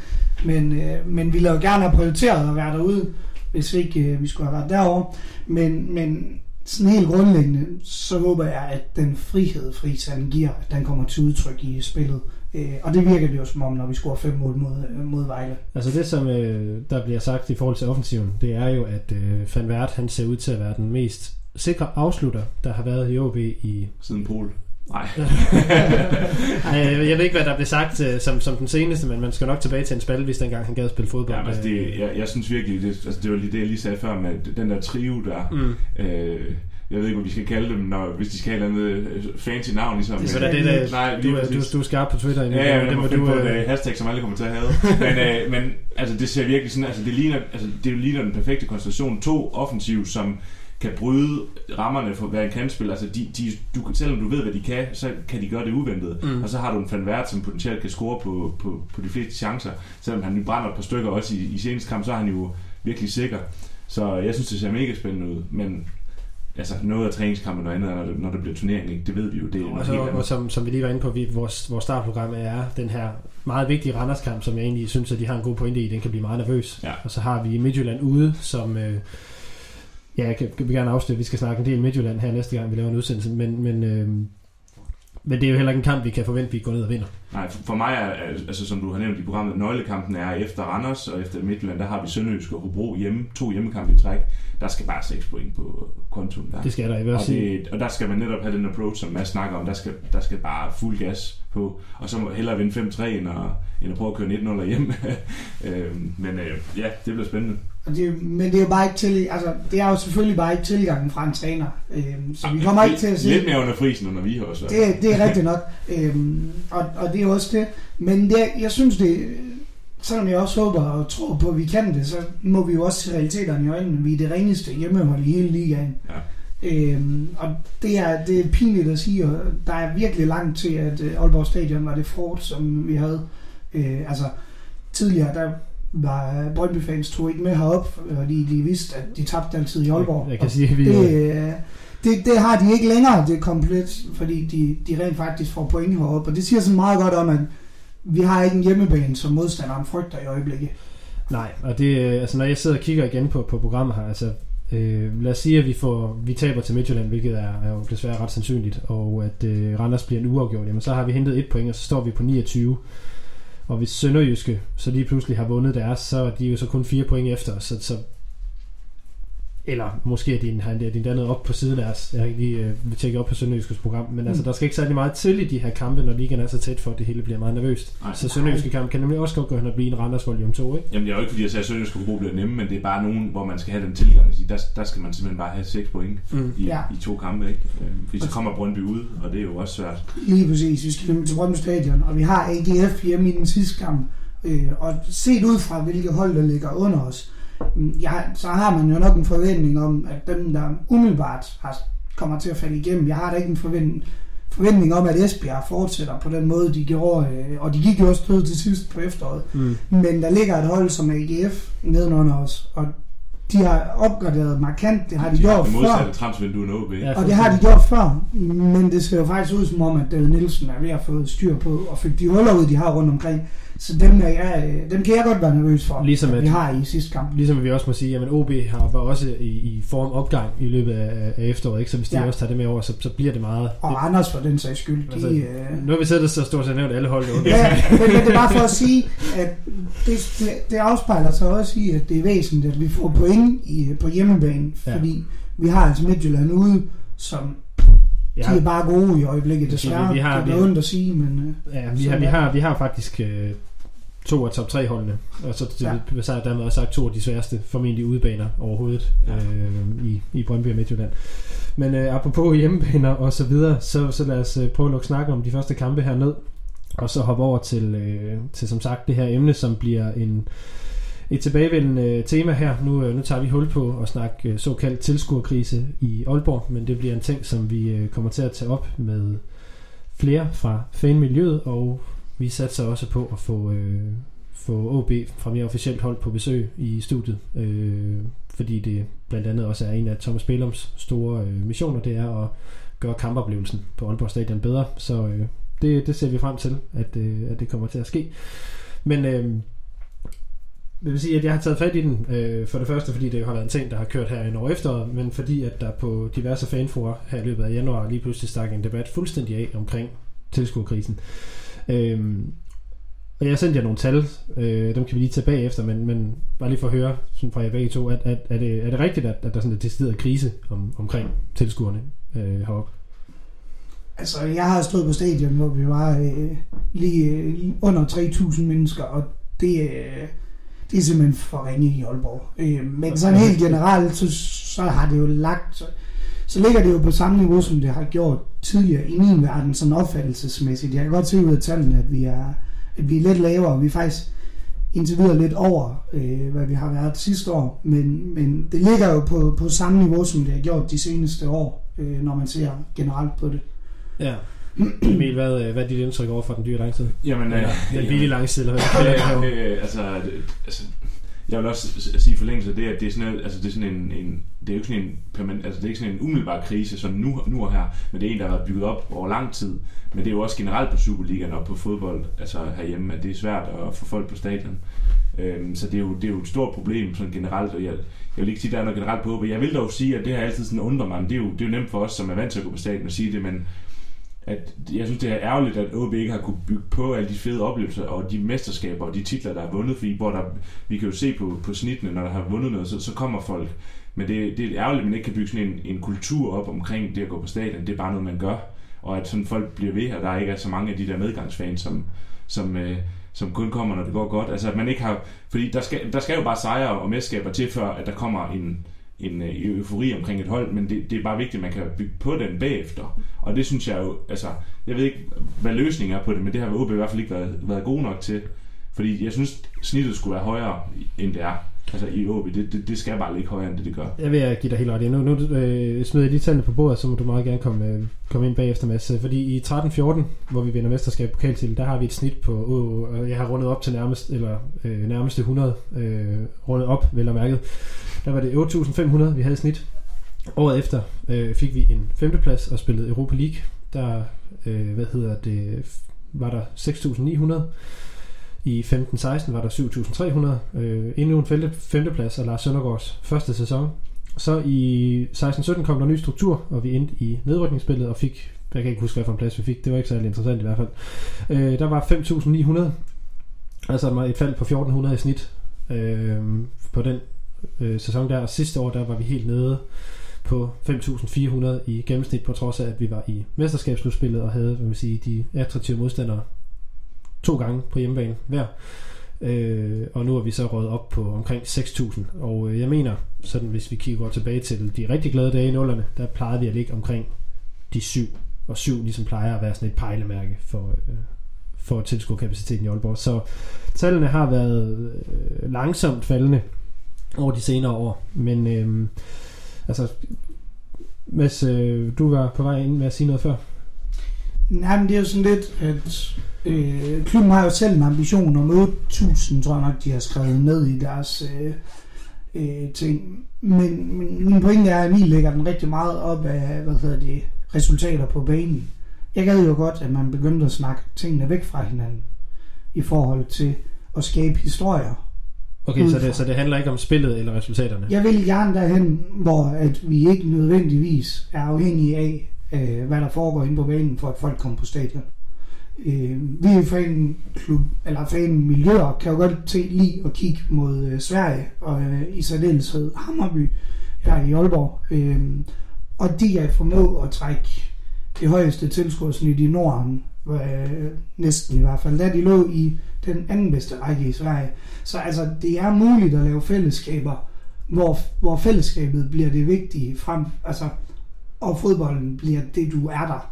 Men, øh, men vi ville jo gerne have prioriteret at være derude, hvis ikke øh, vi skulle have været derovre. Men, men sådan helt grundlæggende, så håber jeg, at den frihed, Friis giver, at den kommer til udtryk i spillet. Øh, og det virker det jo som om, når vi scorer fem mål mod, øh, mod Vejle. Altså det, som øh, der bliver sagt i forhold til offensiven, det er jo, at øh, Van Vært, han ser ud til at være den mest sikre afslutter, der har været i OB i... Siden Pol. Nej. Ej, jeg ved ikke, hvad der blev sagt øh, som, som den seneste, men man skal nok tilbage til en spalte, hvis dengang han gad spille fodbold. Ja, altså det, Øh, jeg, jeg synes virkelig, det, altså det var lige det, jeg lige sagde før, med den der trio der. Mm. Øh, jeg ved ikke, hvad vi skal kalde dem, når, hvis de skal have et eller andet øh, fancy navn, ligesom. Det er sådan, det, det, Nej, du, er, du, du er skarp på Twitter. Emil. Ja, ja, men det må du... på et øh, hashtag, som alle kommer til at have. men, øh, men altså, det ser virkelig sådan, altså det ligner, altså, det ligner den perfekte konstellation. To offensiv, som kan bryde rammerne for hver en kantspil. Altså, de, de, du, selvom du ved, hvad de kan, så kan de gøre det uventet. Mm. Og så har du en Van Wert, som potentielt kan score på, på, på de fleste chancer. Selvom han nu brænder et par stykker også i, i seneste kamp, så er han jo virkelig sikker. Så jeg synes, det ser mega spændende ud. Men altså, noget af træningskampen og andet, når det, når det bliver turnering, ikke? det ved vi jo. Det er Og, så, helt og som, som vi lige var inde på, vi, vores, vores startprogram er den her meget vigtige Randerskamp, som jeg egentlig synes, at de har en god pointe i. Den kan blive meget nervøs. Ja. Og så har vi Midtjylland ude, som... Øh, ja, jeg kan, vil gerne afsløre, at vi skal snakke en del Midtjylland her næste gang, vi laver en udsendelse. Men, men, øh, men det er jo heller ikke en kamp, vi kan forvente, at vi går ned og vinder. Nej, for, for mig er, er- altså som du har nævnt i programmet, nøglekampen er efter Randers og efter Midtjylland, der har vi Sønderjysk og Hobro hjemme, to hjemmekampe i træk. Der skal bare 6 point på kontoen der. Det skal der i hvert og, fald. det, og der skal man netop have den approach, som Mads snakker om. Der skal, der skal bare fuld gas på. Og så må hellere vinde 5-3, end at, end at prøve at køre 19-0 hjem. øhm, men øh, ja, det bliver spændende. Og det, men det er jo bare ikke til, altså, det er jo selvfølgelig bare ikke tilgangen fra en træner. Øhm, så vi kommer ikke til at se... Lidt mere under frisen under vi har også. Det, er- det er rigtigt nok. Øhm, og, og det er også det. Men det, jeg synes det, selvom jeg også håber og tror på, at vi kan det, så må vi jo også se realiteterne i øjnene. Vi er det reneste hjemmehold i hele ligaen. Ja. Øhm, og det er, det er pinligt at sige, og der er virkelig langt til, at øh, Aalborg Stadion var det fort, som vi havde. Øh, altså, tidligere, der var Brøndby-fans tog ikke med herop, fordi de vidste, at de tabte altid i Aalborg. Jeg kan sige, at vi... det, øh, det, det har de ikke længere, det er komplet, fordi de, de rent faktisk får point heroppe. Og det siger så meget godt om, at vi har ikke en hjemmebane, som modstanderen frygter i øjeblikket. Nej, og det, øh, altså når jeg sidder og kigger igen på, på programmet her, altså øh, lad os sige, at vi, får, vi taber til Midtjylland, hvilket er, er jo desværre ret sandsynligt, og at øh, Randers bliver en uafgjort, jamen så har vi hentet et point, og så står vi på 29. Og hvis Sønderjyske så lige pludselig har vundet deres, så er de jo så kun fire point efter os, så, så eller måske er din, har din dannet op på siden af os. Jeg har ikke lige øh, tjekket op på Sønderjyskes program. Men altså, Mm. der skal ikke særlig meget til i de her kampe, når ligaen er så tæt for, at det hele bliver meget nervøst. Nej. Så Sønderjyske kamp kan nemlig også godt gå hen og blive en Randers volume 2, ikke? Jamen det er jo ikke fordi, jeg sagde, at Sønderjysk og Hobro bliver nemme, men det er bare nogen, hvor man skal have den tilgang. at sige, Der, der skal man simpelthen bare have 6 point Mm. i, Ja. i to kampe. Ikke? Øhm, Fordi så kommer Brøndby ud, og det er jo også svært. Lige præcis, vi skal til Brøndby Stadion, og vi har AGF hjemme i den sidste kamp. Øh, og set ud fra, hvilke hold, der ligger under os, ja, så har man jo nok en forventning om, at dem, der umiddelbart har, kommer til at falde igennem, jeg har da ikke en forventning, forventning om, at Esbjerg fortsætter på den måde, de gjorde, øh, og de gik jo også død til sidst på efteråret. Mm. Men der ligger et hold som AGF nedenunder os, og de har opgraderet markant, det har de, de har gjort det før. modsatte transfervindue OB. Ja. Og det har de gjort før, men det ser jo faktisk ud som om, at David Nielsen er ved at få styr på, og fik de huller ud, de har rundt omkring. Så dem, er jeg, øh, dem kan jeg godt være nervøs for, Ligesom at at- vi har i sidste kamp. Ligesom vi også må sige, at OB har, var også i, i form opgang i løbet af, af efteråret, ikke? så hvis de Ja. også tager det med over, så, så bliver det meget... Og det, Randers for den sags skyld. De, Altså, øh, nu har vi siddet så stort set nævnt alle hold. Ja, men, men det er bare for at sige, at det, det, det afspejler sig også i, at det er væsentligt, at vi får point i, på hjemmebane, Ja. fordi vi har altså Midtjylland ude, som de er bare gode i øjeblikket, desværre. Vi- har- det er ondt at sige, men øh, ja vi, har, vi, har, vi har faktisk øh, to af top 3 holdene, og så, Ja. ja. så dermed også sagt to af de sværeste, formentlig udebaner overhovedet Ja. øh, i, i Brøndby og Midtjylland. Men øh, apropos hjemmebaner og så videre, så, så lad os øh, prøve at lukke snakken om de første kampe her ned, og så hoppe over til, øh, til som sagt det her emne, som bliver en et tilbagevendende tema her. Nu, øh, nu tager vi hul på at snakke øh, såkaldt tilskuerkrise i Aalborg, men det bliver en ting, som vi øh, kommer til at tage op med flere fra fanmiljøet, og vi satser også på at få, øh, få OB fra mere officielt hold på besøg i studiet, øh, fordi det blandt andet også er en af Thomas Bellums store øh, missioner, det er at gøre kampoplevelsen på Aalborg Stadion bedre, så øh, det, det ser vi frem til, at, øh, at det kommer til at ske. Men øh, det vil sige, at jeg har taget fat i den, øh, for det første, fordi det har været en ting, der har kørt her i år efter, men fordi at der på diverse fanforer her i løbet af januar lige pludselig stak en debat fuldstændig af omkring tilskuerkrisen. Øhm, og jeg har sendt jer nogle tal, øh, dem kan vi lige tage bagefter, men, men bare lige for at høre sådan fra jer begge to, at, at, er, det, er det rigtigt, at, at der er sådan en decideret krise om, omkring tilskuerne øh, heroppe? Altså, jeg har stået på stadion, hvor vi var øh, lige øh, under 3.000 mennesker, og det, øh, det er simpelthen for ringe i Aalborg. Øh, men sådan helt generelt, så, så har det jo lagt... Så, ligger det jo på samme niveau, som det har gjort tidligere i min verden, sådan opfattelsesmæssigt. Jeg kan godt se ud af tallene, at vi er, at vi er lidt lavere. Vi er faktisk indtil videre lidt over, øh, hvad vi har været sidste år. Men, men det ligger jo på, på samme niveau, som det har gjort de seneste år, øh, når man ser generelt på det. Ja. Emil, hvad, øh, hvad er dit indtryk over for den dyre langside? Jamen, Eller, øh, den billige langside, eller hvad øh, altså, altså, jeg vil også sige i forlængelse af det, at det er sådan, altså, det er sådan en, en, det er jo ikke sådan en permanent, altså det er ikke sådan en umiddelbar krise, som nu, nu og her, men det er en, der har været bygget op over lang tid. Men det er jo også generelt på Superligaen og på fodbold, altså herhjemme, at det er svært at få folk på stadion. Øhm, så det er, jo, det er jo et stort problem sådan generelt, og jeg, jeg vil ikke sige, at der er noget generelt på, men jeg vil dog sige, at det her altid sådan undrer mig, men det er, jo, det er jo nemt for os, som er vant til at gå på stadion og sige det, men at jeg synes, det er ærgerligt, at OB ikke har kunne bygge på alle de fede oplevelser og de mesterskaber og de titler, der er vundet, fordi hvor der, vi kan jo se på, på snittene, når der har vundet noget, så, så kommer folk. Men det, det er ærgerligt, at man ikke kan bygge sådan en, en kultur op omkring det at gå på stadion. Det er bare noget, man gør. Og at sådan folk bliver ved, og der ikke er så mange af de der medgangsfans, som, som, øh, som kun kommer, når det går godt. Altså at man ikke har... Fordi der skal, der skal jo bare sejre og mesterskaber til, før at der kommer en, en øh, eufori omkring et hold, men det, det er bare vigtigt, at man kan bygge på den bagefter. Og det synes jeg jo, altså, jeg ved ikke, hvad løsningen er på det, men det har OB i hvert fald ikke været, været god nok til. Fordi jeg synes, snittet skulle være højere, end det er. Altså i OB, det, det, det skal bare ligge højere, end det det gør. Jeg vil give dig helt ret. i. Nu, nu øh, smider jeg lige tallene på bordet, så må du meget gerne komme, øh, komme ind bagefter, Mads. Fordi i 13-14, hvor vi vinder mesterskab pokal til, der har vi et snit på, øh, og jeg har rundet op til nærmest, eller, øh, nærmeste 100, øh, rundet op, vel og mærket. Der var det 8.500, vi havde i snit. Året efter øh, fik vi en femteplads og spillede Europa League. Der, øh, hvad hedder det, var der 6.900. I 15-16 var der 7.300. Øh, endnu en femte, femteplads af Lars Søndergaards første sæson. Så i 16-17 kom der en ny struktur, og vi endte i nedrykningsspillet og fik, jeg kan ikke huske, hvad for en plads vi fik, det var ikke særlig interessant i hvert fald. Øh, der var 5.900, altså et fald på 1.400 i snit øh, på den øh, sæson der. Og sidste år, der var vi helt nede på 5.400 i gennemsnit, på trods af, at vi var i mesterskabsslutspillet og havde, hvad man sige, de attraktive modstandere to gange på hjemmebane hver. Øh, og nu er vi så røget op på omkring 6.000. Og øh, jeg mener, sådan hvis vi kigger tilbage til de rigtig glade dage i nullerne, der plejede vi at ligge omkring de 7. Og syv ligesom plejer at være sådan et pejlemærke for, øh, for tilskuerkapaciteten i Aalborg. Så tallene har været øh, langsomt faldende over de senere år. Men øh, altså, Mads, øh, du var på vej ind med at sige noget før. Nej, men det er jo sådan lidt, at øh, klubben har jo selv en ambition om 8.000, tror jeg nok, de har skrevet ned i deres øh, øh, ting. Men, men min pointe er, at Emil lægger den rigtig meget op af, hvad hedder det, resultater på banen. Jeg gad jo godt, at man begyndte at snakke tingene væk fra hinanden i forhold til at skabe historier. Okay, så det, så det handler ikke om spillet eller resultaterne? Jeg vil gerne derhen, hvor at vi ikke nødvendigvis er afhængige af, øh, hvad der foregår inde på banen, for at folk kommer på stadion. Øh, vi er fanklub, eller fanmiljøer, kan jo godt se, lige at kigge mod øh, Sverige, og øh, i særdeleshed Hammerby, her i Aalborg. Øh, og de er formået at trække det højeste tilskuersnit i Norden, øh, næsten i hvert fald, da de lå i den anden bedste række i Sverige. Så altså, det er muligt at lave fællesskaber, hvor, hvor fællesskabet bliver det vigtige frem, altså, og fodbolden bliver det, du er der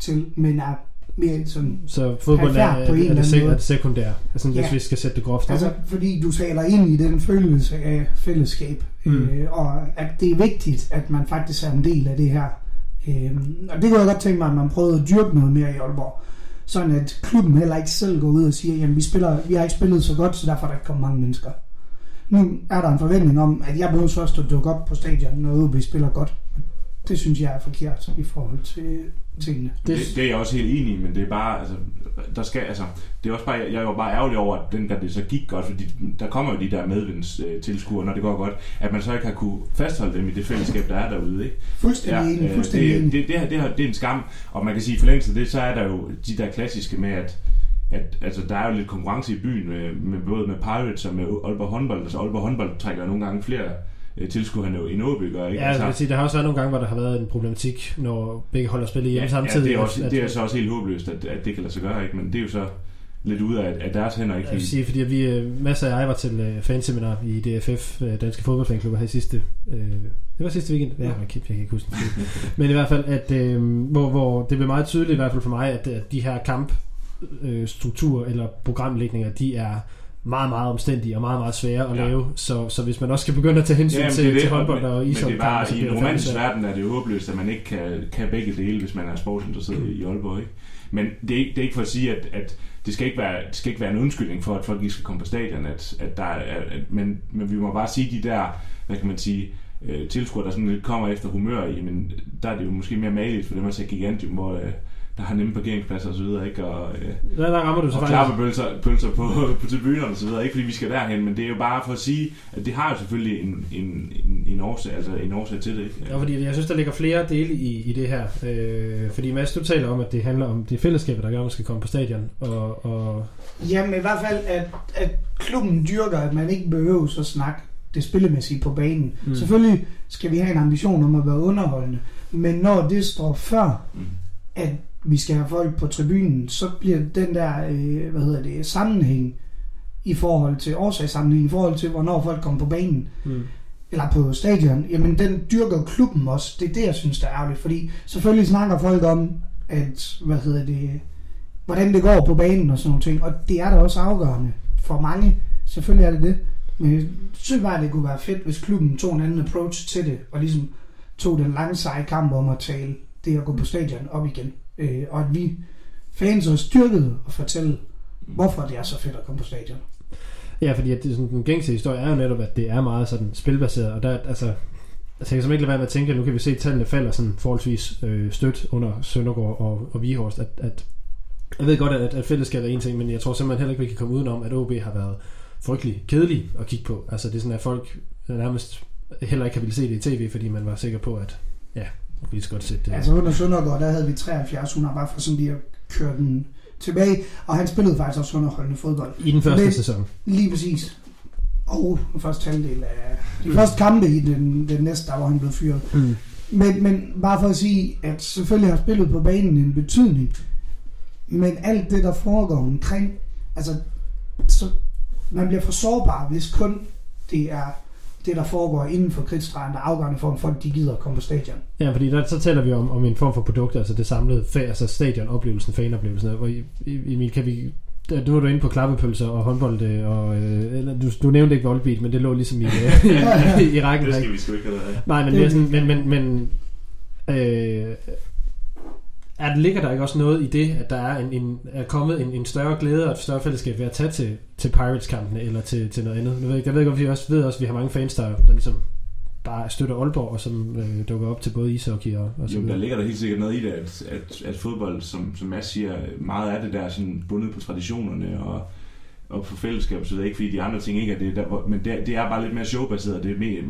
til, men er mere sådan Så fodbold er, på en er, det, sek- er det sekundære, altså, hvis Ja. vi skal sætte det groft. Altså, ikke? fordi du taler ind i den følelse af fællesskab, Mm. øh, og at det er vigtigt, at man faktisk er en del af det her. Øh, og det kunne jeg godt tænke mig, at man prøvede at dyrke noget mere i Aalborg. Sådan at klubben heller ikke selv går ud og siger, jamen vi, spiller, vi har ikke spillet så godt, så derfor er der ikke kommet mange mennesker. Nu er der en forventning om, at jeg behøver først at dukke op på stadion, når OB spiller godt. Det synes jeg er forkert i forhold til tingene. Det, det, er jeg også helt enig i, men det er bare, altså, der skal, altså, det er også bare, jeg er jo bare ærgerlig over, at den der det så gik godt, fordi der kommer jo de der medvindstilskuere, når det går godt, at man så ikke har kunne fastholde dem i det fællesskab, der er derude, ikke? Fuldstændig ja, enig, øh, fuldstændig det, enig. det, det, her, det, her, det er en skam, og man kan sige, i forlængelse af det, så er der jo de der klassiske med, at at altså, der er jo lidt konkurrence i byen, med, med både med Pirates og med Aalborg håndbold. Altså Aalborg håndbold trækker nogle gange flere øh, tilskuere end OB gør, ikke? Ja, altså, jeg sige, der har også været nogle gange, hvor der har været en problematik, når begge hold har spillet hjemme ja, samtidig. Ja, det er, også, at, det er så også helt håbløst, at, at det kan lade sig gøre, ikke? Men det er jo så lidt ude af, af deres hænder, ikke? Jeg vil sige, fordi vi, øh, masser af jeg var til øh, fanseminar i DFF, øh, Danske Fodboldfanklubber her i sidste, øh, det var sidste weekend, ja, jeg kan, ikke huske det. Men i hvert fald, at, øh, hvor, hvor det blev meget tydeligt, i hvert fald for mig, at, at de her kamp øh, strukturer eller programlægninger, de er meget, meget omstændige og meget, meget svære at Ja. lave. Så, så hvis man også skal begynde at tage hensyn Jamen, til, det til håndbold og men, men det ishockey, er bare, så i en romantisk verden er det jo håbløst, at man ikke kan, kan begge dele, hvis man er sportsinteresseret i Aalborg, ikke? Men det er, ikke, det er ikke for at sige, at, at det, skal ikke være, det skal ikke være en undskyldning for, at folk ikke skal komme på stadion, at, at der er, at, men, men vi må bare sige, de der, hvad kan man sige, øh, tilskuere, der sådan lidt kommer efter humør i, men der er det jo måske mere maligt for dem at se Gigantium, hvor øh, der har nemme parkeringspladser og så videre, ikke? Og, øh, Der, der rammer du så og faktisk. klappepølser pølser på, på tribunerne og så videre. Ikke fordi vi skal derhen, men det er jo bare for at sige, at det har jo selvfølgelig en, en, en, en, årsag, altså en årsag til det. Ikke? Ja, fordi jeg synes, der ligger flere dele i, i det her. Øh, fordi Mads, du taler om, at det handler om det fællesskab, der gør, at man skal komme på stadion. Og, og Jamen i hvert fald, at, at klubben dyrker, at man ikke behøver så snakke det spillemæssige på banen. Mm. Selvfølgelig skal vi have en ambition om at være underholdende, men når det står før, Mm. at vi skal have folk på tribunen, så bliver den der, øh, hvad hedder det, sammenhæng i forhold til årsagssammenhæng, i forhold til, hvornår folk kommer på banen, mm. eller på stadion, jamen den dyrker klubben også. Det er det, jeg synes, der er ærgerligt. Fordi selvfølgelig snakker folk om, at, hvad hedder det, hvordan det går på banen og sådan nogle ting. Og det er da også afgørende for mange. Selvfølgelig er det det. Men jeg synes bare, det kunne være fedt, hvis klubben tog en anden approach til det, og ligesom tog den lange seje kamp om at tale det at gå på stadion op igen. Øh, og at vi fans også styrkede og fortælle, hvorfor det er så fedt at komme på stadion. Ja, fordi at det, sådan, den gængse historie er jo netop, at det er meget sådan spilbaseret, og der, altså, altså jeg kan simpelthen ikke lade være med at tænke, at nu kan vi se, at tallene falder sådan forholdsvis øh, stødt under Søndergaard og, og Vihorst, at, at jeg ved godt, at, at fællesskab er en ting, men jeg tror simpelthen heller ikke, vi kan komme udenom, at OB har været frygtelig kedelig at kigge på. Altså det er sådan, at folk nærmest heller ikke har ville se det i tv, fordi man var sikker på, at ja, man kunne lige så godt sætte det. Altså under Søndergaard, der havde vi 73, hun har bare for sådan lige at køre den tilbage, og han spillede faktisk også underholdende fodbold. I den første Men- sæson. Lige præcis. Og den første halvdel af de første kampe i den, den næste, der hvor han blev fyret. Mm. Men, men bare for at sige, at selvfølgelig har spillet på banen en betydning, men alt det, der foregår omkring, altså, så man bliver for sårbar, hvis kun det er det, der foregår inden for kridtstregen, der er afgørende for, om folk de gider at komme på stadion. Ja, fordi der, så taler vi om, om en form for produkt, altså det samlede, altså stadionoplevelsen, fanoplevelsen, hvor I, I- Emil, kan vi, der, nu er du inde på klappepølser og håndbold, øh, og, øh, eller, du, du nævnte ikke voldbeat, men det lå ligesom i, i, i rækken. Det skal vi sgu ikke have. Nej, men, Det det er er sådan, men, men, men øh, er, ligger der ikke også noget i det, at der er, en, en, er kommet en, en større glæde og et større fællesskab ved at tage til, til Pirates-kampene eller til, til noget andet? Jeg ved, ikke, jeg ved godt, vi også ved også, at vi har mange fans, der, der ligesom bare støtter Aalborg, og som øh, dukker op til både ishockey og, og så Jo, der ligger der helt sikkert noget i det, at, at, at fodbold, som, som Mads siger, meget af det der er sådan bundet på traditionerne og, og på fællesskab, så det er ikke fordi de andre ting ikke er det, der, men det, det er bare lidt mere showbaseret. Det er, mere,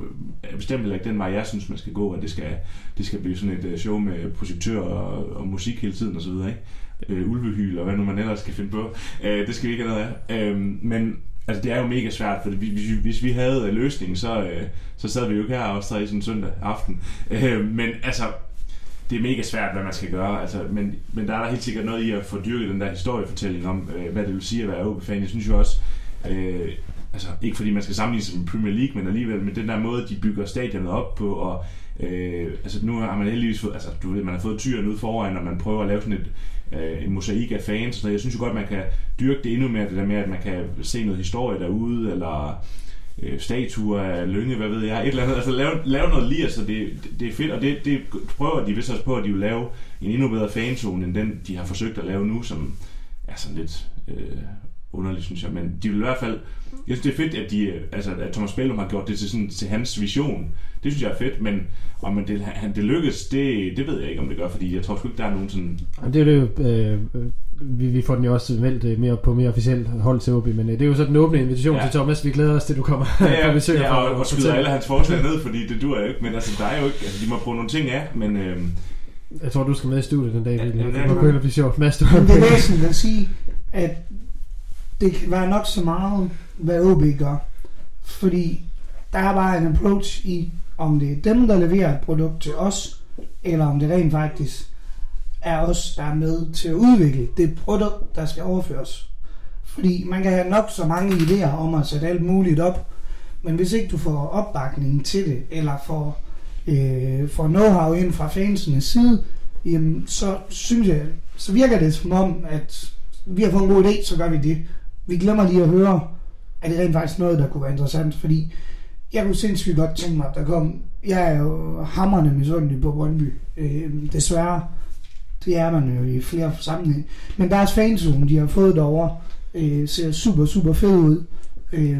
er bestemt heller ikke den vej, jeg synes, man skal gå, at det skal, det skal blive sådan et øh, show med projektør og, og musik hele tiden og så videre, ikke? Øh, ulvehyl og hvad nu man ellers skal finde på. Øh, det skal vi ikke have noget af. Øh, men altså det er jo mega svært, for hvis, hvis, hvis vi havde øh, løsningen, så, øh, så sad vi jo ikke her også tre sådan søndag aften. Øh, men altså, det er mega svært, hvad man skal gøre. Altså, men, men der er der helt sikkert noget i at få dyrket den der historiefortælling om, øh, hvad det vil sige at være OB-fan. Jeg synes jo også, øh, altså ikke fordi man skal sammenligne sig med Premier League, men alligevel med den der måde, de bygger stadionet op på, og øh, altså nu har man heldigvis fået, altså du ved, man har fået tyren ud foran, og man prøver at lave sådan et, øh, en mosaik af fans, så jeg synes jo godt, man kan dyrke det endnu mere, det der med, at man kan se noget historie derude, eller øh, statuer af Lønge, hvad ved jeg, et eller andet. Altså lave, lave noget lige, så det, det er fedt, og det, det prøver de vist også på, at de vil lave en endnu bedre fanzone, end den, de har forsøgt at lave nu, som er sådan lidt øh, underligt, synes jeg. Men de vil i hvert fald... Jeg synes, det er fedt, at, de, altså, at Thomas Bellum har gjort det til, sådan, til hans vision. Det synes jeg er fedt, men om det, han, det lykkes, det, det ved jeg ikke, om det gør, fordi jeg tror sgu ikke, der er nogen sådan... Det er jo... Øh, vi, vi får den jo også meldt øh, mere på mere officielt hold til OB, men øh, det er jo så den åbne invitation ja. til Thomas. Vi glæder os til, du kommer ja, på besøg. Ja, og, og, og skyder alle hans forslag ned, fordi det dur jo ikke. Men altså, der er jo ikke... Altså, de må bruge nogle ting af, men... Øh, jeg tror, du skal med i studiet den dag. Ja, ja, ja, det blive sjovt. Mads, du det er væsentligt at sige, at det kan være nok så meget, hvad OB gør. Fordi der er bare en approach i, om det er dem, der leverer et produkt til os, eller om det rent faktisk er os, der er med til at udvikle det produkt, der skal overføres. Fordi man kan have nok så mange idéer om at sætte alt muligt op, men hvis ikke du får opbakningen til det, eller får, øh, får know-how ind fra fansenes side, jamen, så synes jeg, så virker det som om, at vi har fået en god idé, så gør vi det. Vi glemmer lige at høre, er det rent faktisk noget, der kunne være interessant, fordi jeg kunne sindssygt godt tænke mig, at der kom, jeg er jo hammerne misundelig på Brøndby, øh, desværre, det er man jo i flere sammenhænge. Men deres fanzone, de har fået derovre, øh, ser super, super fed ud. Øh,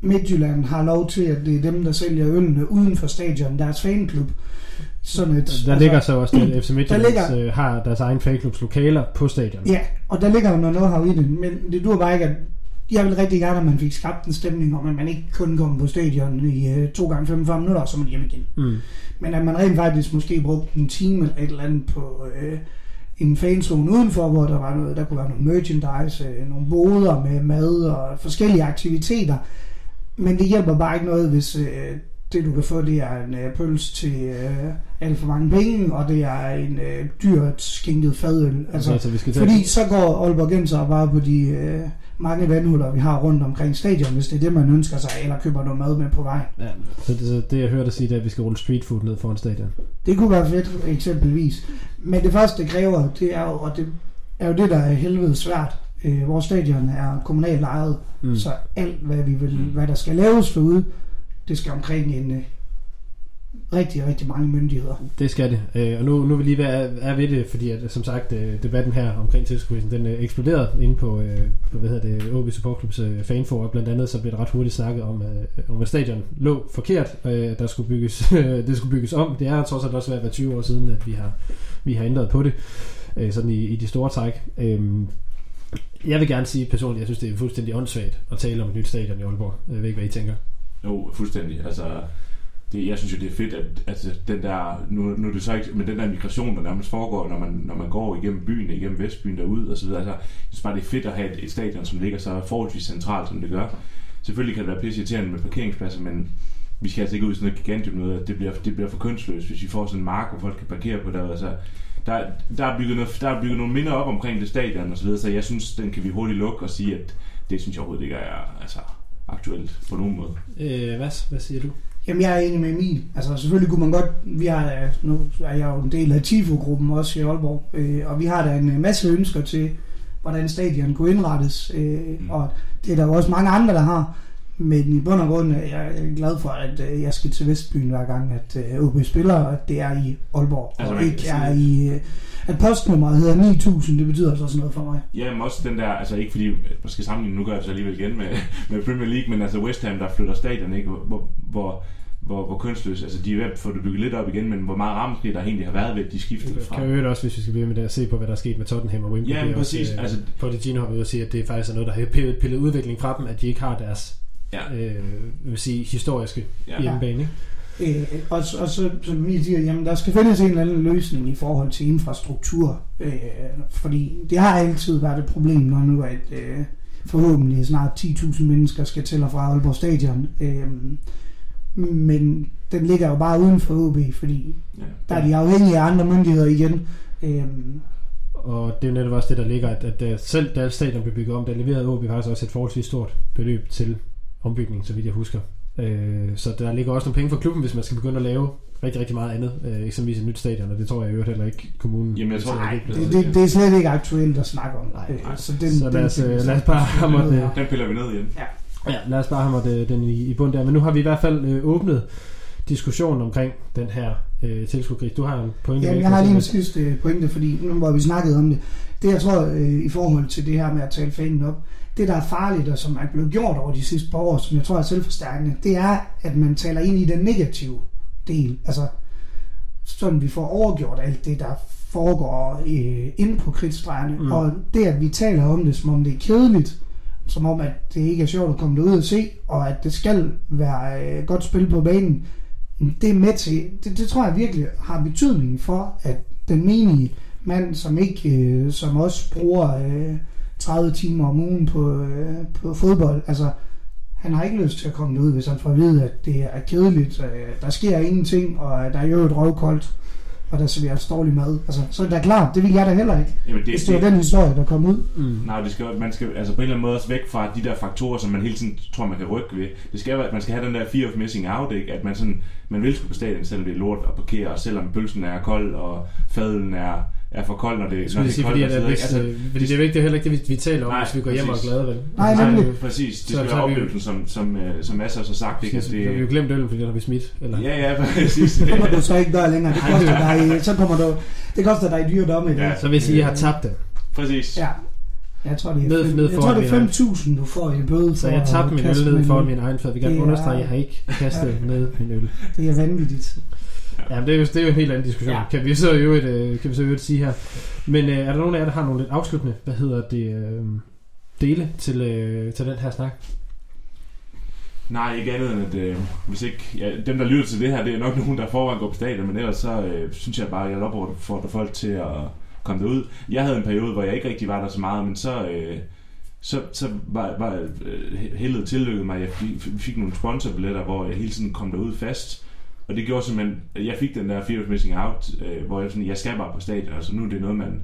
Midtjylland har lov til, at det er dem, der sælger ølene uden for stadion, deres fanklub. Sådan et, der altså, ligger så også, at FC Midtjylland ligger, øh, har deres egen fanklubs lokaler på stadion. Ja, og der ligger jo noget know i det, men det dur bare ikke, at jeg vil rigtig gerne, at man fik skabt en stemning om, at man ikke kun kommer på stadion i uh, to gange 45 minutter, og så man hjem igen. Mm. Men at man rent faktisk måske brugte en time eller et eller andet på uh, en fanzone udenfor, hvor der var noget, der kunne være noget merchandise, uh, nogle boder med mad og forskellige aktiviteter. Men det hjælper bare ikke noget, hvis uh, det du kan få, det er en uh, pøls til uh, alt for mange penge, og det er en uh, dyrt skænket fadøl. Altså, altså, vi skal fordi så går Aalborg Genser bare på de... Uh, mange vandhuller, vi har rundt omkring stadion, hvis det er det, man ønsker sig, eller køber noget mad med på vej. Ja, så det, så det jeg hørte dig sige, det er, at vi skal rulle street food ned foran stadion. Det kunne være fedt, eksempelvis. Men det første, det kræver, det er jo, og det er jo det, der er helvede svært. Øh, vores stadion er kommunalt ejet, mm. så alt, hvad, vi vil, hvad der skal laves derude, det skal omkring en, øh, rigtig, rigtig mange myndigheder. Det skal det. Øh, og nu, nu vil lige være er ved det, fordi at, som sagt, øh, debatten her omkring tilskuelsen, den øh, eksploderede inde på, øh, på hvad hedder det, OB Support Clubs øh, fanfor, blandt andet så blev det ret hurtigt snakket om, øh, om at stadion lå forkert, der skulle bygges, det skulle bygges om. Det er trods alt også været 20 år siden, at vi har, vi har ændret på det, sådan i, i de store træk. Øhm, jeg vil gerne sige personligt, jeg synes, det er fuldstændig åndssvagt at tale om et nyt stadion i Aalborg. Jeg ved ikke, hvad I tænker. Jo, fuldstændig. Altså, det, jeg synes jo, det er fedt, at altså, den der, nu, nu er det så ikke, men den der migration, der nærmest foregår, når man, når man går igennem byen, igennem Vestbyen derud og så videre, altså, jeg synes bare, det er fedt at have et, et stadion, som ligger så forholdsvis centralt, som det gør. Selvfølgelig kan det være pisse irriterende med parkeringspladser, men vi skal altså ikke ud i sådan noget gigantisk noget, at det bliver, det bliver for kønsløst, hvis vi får sådan en mark, hvor folk kan parkere på der. Altså, der, der, er bygget noget, der er bygget nogle minder op omkring det stadion og så videre, så jeg synes, den kan vi hurtigt lukke og sige, at det synes jeg overhovedet ikke er altså, aktuelt på nogen måde. Øh, hvad, hvad siger du? Jamen, jeg er enig med Emil. Altså, selvfølgelig kunne man godt... Vi har, nu er jeg jo en del af TIFO-gruppen også i Aalborg, øh, og vi har da en masse ønsker til, hvordan stadion kunne indrettes, øh, mm. og det er der jo også mange andre, der har. Men i bund og grund er jeg glad for, at øh, jeg skal til Vestbyen hver gang, at øh, OB spiller, og at det er i Aalborg, altså, og ikke er i... Øh, at postnummeret hedder 9000, det betyder altså sådan noget for mig. Ja, men også den der, altså ikke fordi, man skal sammenligne, nu gør jeg så alligevel igen med, med Premier League, men altså West Ham, der flytter stadion, ikke? Hvor, hvor, hvor, hvor kønsløs, altså de er ved at få det bygget lidt op igen, men hvor meget rammeskrig der egentlig har været ved, at de skiftede fra. Kan jo også, hvis vi skal blive med det, at se på, hvad der er sket med Tottenham og Wembley. Ja, præcis. Også, altså, på det Gino har vi sige, at det er faktisk noget, der har pillet, pillet udvikling fra dem, at de ikke har deres ja. øh, vil sige, historiske ja. hjemmebane. Øh, og, og så, som vi siger, jamen der skal findes en eller anden løsning i forhold til infrastruktur, øh, fordi det har altid været et problem, når nu at øh, forhåbentlig snart 10.000 mennesker skal til og fra Aalborg Stadion. Øhm, men den ligger jo bare uden for OB, fordi Ja. der er de afhængige af andre myndigheder igen. Øhm, Og det er jo netop også det, der ligger, at, at der, selv da stadion blev bygget om, der leverede OB faktisk også et forholdsvis stort beløb til ombygning, så vidt jeg husker. Øh, så der ligger også nogle penge for klubben, hvis man skal begynde at lave rigtig, rigtig meget andet. Øh, eksempelvis et nyt stadion, og det tror jeg i øvrigt heller ikke kommunen... Jamen, jeg tror- Nej, det, det, det er slet ikke aktuelt at snakke om. Nej, Øh, nej. Så, den, Så lad os, den, øh, lad os bare hamre det. Den piller vi ned igen. Ja, lad os bare hamre det, den i, i bund der. Men nu har vi i hvert fald øh, åbnet diskussionen omkring den her øh, tilskudsgris. Du har en pointe. Ja, med, jeg har lige en sidste øh, pointe, fordi nu hvor vi snakkede om det, det jeg tror øh, i forhold til det her med at tale fanen op, det der er farligt og som er blevet gjort over de sidste par år, som jeg tror er selvforstærkende, det er, at man taler ind i den negative del. Altså, sådan vi får overgjort alt det, der foregår øh, inde på kridtstregerne. Mm. Og det, at vi taler om det, som om det er kedeligt, som om, at det ikke er sjovt at komme derud og se, og at det skal være øh, godt spil på banen, det er med til, det, det tror jeg virkelig har betydning for, at den menige mand, som ikke, øh, som også bruger øh, 30 timer om ugen på, øh, på fodbold, altså han har ikke lyst til at komme ud, hvis han får at vide, at det er kedeligt, øh, der sker ingenting, og der er jo et røvkoldt, og der serveres dårlig mad. Altså, så er det da klart, det vil jeg da heller ikke, Jamen, det, hvis det var den historie, der kom ud. Mm. Nej, det skal, man skal altså på en eller anden måde også væk fra de der faktorer, som man hele tiden tror, man kan rykke ved. Det skal være, at man skal have den der fear of missing out, ikke? at man, sådan, man vil skulle på stadion, selvom det er lort at parkere, og selvom pølsen er kold, og fadelen er, er for kold, når det, Jeg når det er koldt. fordi, at, at, hvis, ikke? øh, fordi det er vigtigt, det er heller ikke det, vi, vi taler om, Nej, hvis vi går hjem og er glade, vel? Nej, Altså, er altså, præcis, det skal være oplevelsen, som, som, øh, som Mads også har sagt. Ikke? Altså, vi, vi har jo det, glemt øllen, fordi der har vi smidt. Eller? ja, ja, præcis. Så kommer du så ikke der længere. Det koster dig, så kommer du, det koster dig dyre ikke? Ja. Så vil jeg sige, at jeg har tabt det. præcis. Ja. Jeg tror, det er, Ned- ned jeg tror, det er min 5.000, du får i bøde for Så jeg tabte at min øl ned en- min egen fad. Vi kan Det er- understrege, at jeg har ikke kastet med min øl. Det er vanvittigt. Ja, det er jo, det er jo en helt anden diskussion. Ja. Kan vi så i øvrigt, øh, kan vi så i øvrigt sige her. Men øh, er der nogen af jer, der har nogle lidt afsluttende, hvad hedder det, øh, dele til, øh, til den her snak? Nej, ikke andet end at øh, hvis ikke, ja, dem der lytter til det her, det er nok nogen, der forvejen går på stadion, men ellers så øh, synes jeg bare, at jeg opfordrer folk til at komme derud. Jeg havde en periode, hvor jeg ikke rigtig var der så meget, men så, øh, så, så var, var øh, heldet tillykket mig. Jeg fik, fik nogle sponsorbilletter, hvor jeg hele tiden kom derud fast. Og det gjorde simpelthen, at jeg fik den der fear of missing out, øh, hvor jeg sådan, jeg skal bare på stadion. Altså nu er det noget, man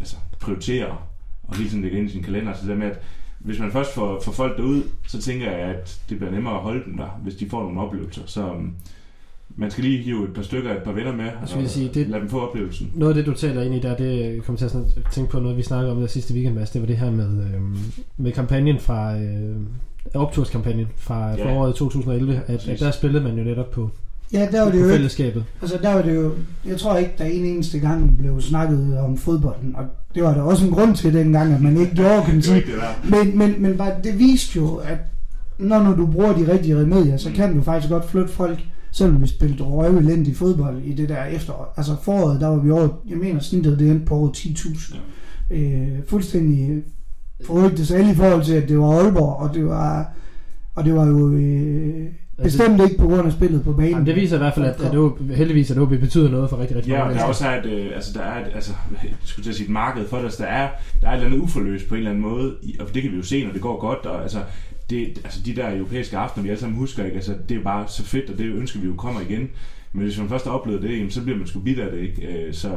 altså, prioriterer og hele tiden lægger ind i sin kalender. Så det der med, at hvis man først får, får folk derud, så tænker jeg, at det bliver nemmere at holde dem der, hvis de får nogle oplevelser. Så um, man skal lige hive et par stykker et par venner med, og vi sige, det- lade dem få oplevelsen. Noget af det, du taler ind i der, det kommer til at sådan tænke på noget, vi snakkede om der sidste weekend, Mads. Det var det her med, øh, med kampagnen fra, øh, opturskampagnen fra Ja. foråret 2011, at, Præcis. at der spillede man jo netop på, Ja, der var det jo ikke, fællesskabet. altså der var det jo, jeg tror ikke, der en eneste gang blev snakket om fodbolden, og det var der også en grund til dengang, at man ikke gjorde, kan Det det. Men, men, men bare, det viste jo, at når, når du bruger de rigtige remedier, så kan du faktisk godt flytte folk, selvom vi spillede røvelendig fodbold i det der efterår. Altså foråret, der var vi over, jeg mener snittet det endte på over 10.000. Ja. Øh, fuldstændig forrygte sig i forhold til, at det var Aalborg, og det var, og det var jo øh, bestemt ikke på grund af spillet på banen. Jamen, det viser i hvert fald, at, at OB, heldigvis at OB betyder noget for rigtig, rigtig Ja, og mange der er mennesker. også er et, øh, altså, der er et, altså, jeg skulle til at sige et marked for det, altså, der er, der er et eller andet uforløst på en eller anden måde, og det kan vi jo se, når det går godt, og altså, det, altså de der europæiske aftener, vi alle sammen husker, ikke? Altså, det er bare så fedt, og det ønsker vi jo kommer igen. Men hvis man først har oplevet det, jamen, så bliver man sgu bidt af det, ikke? Øh, Så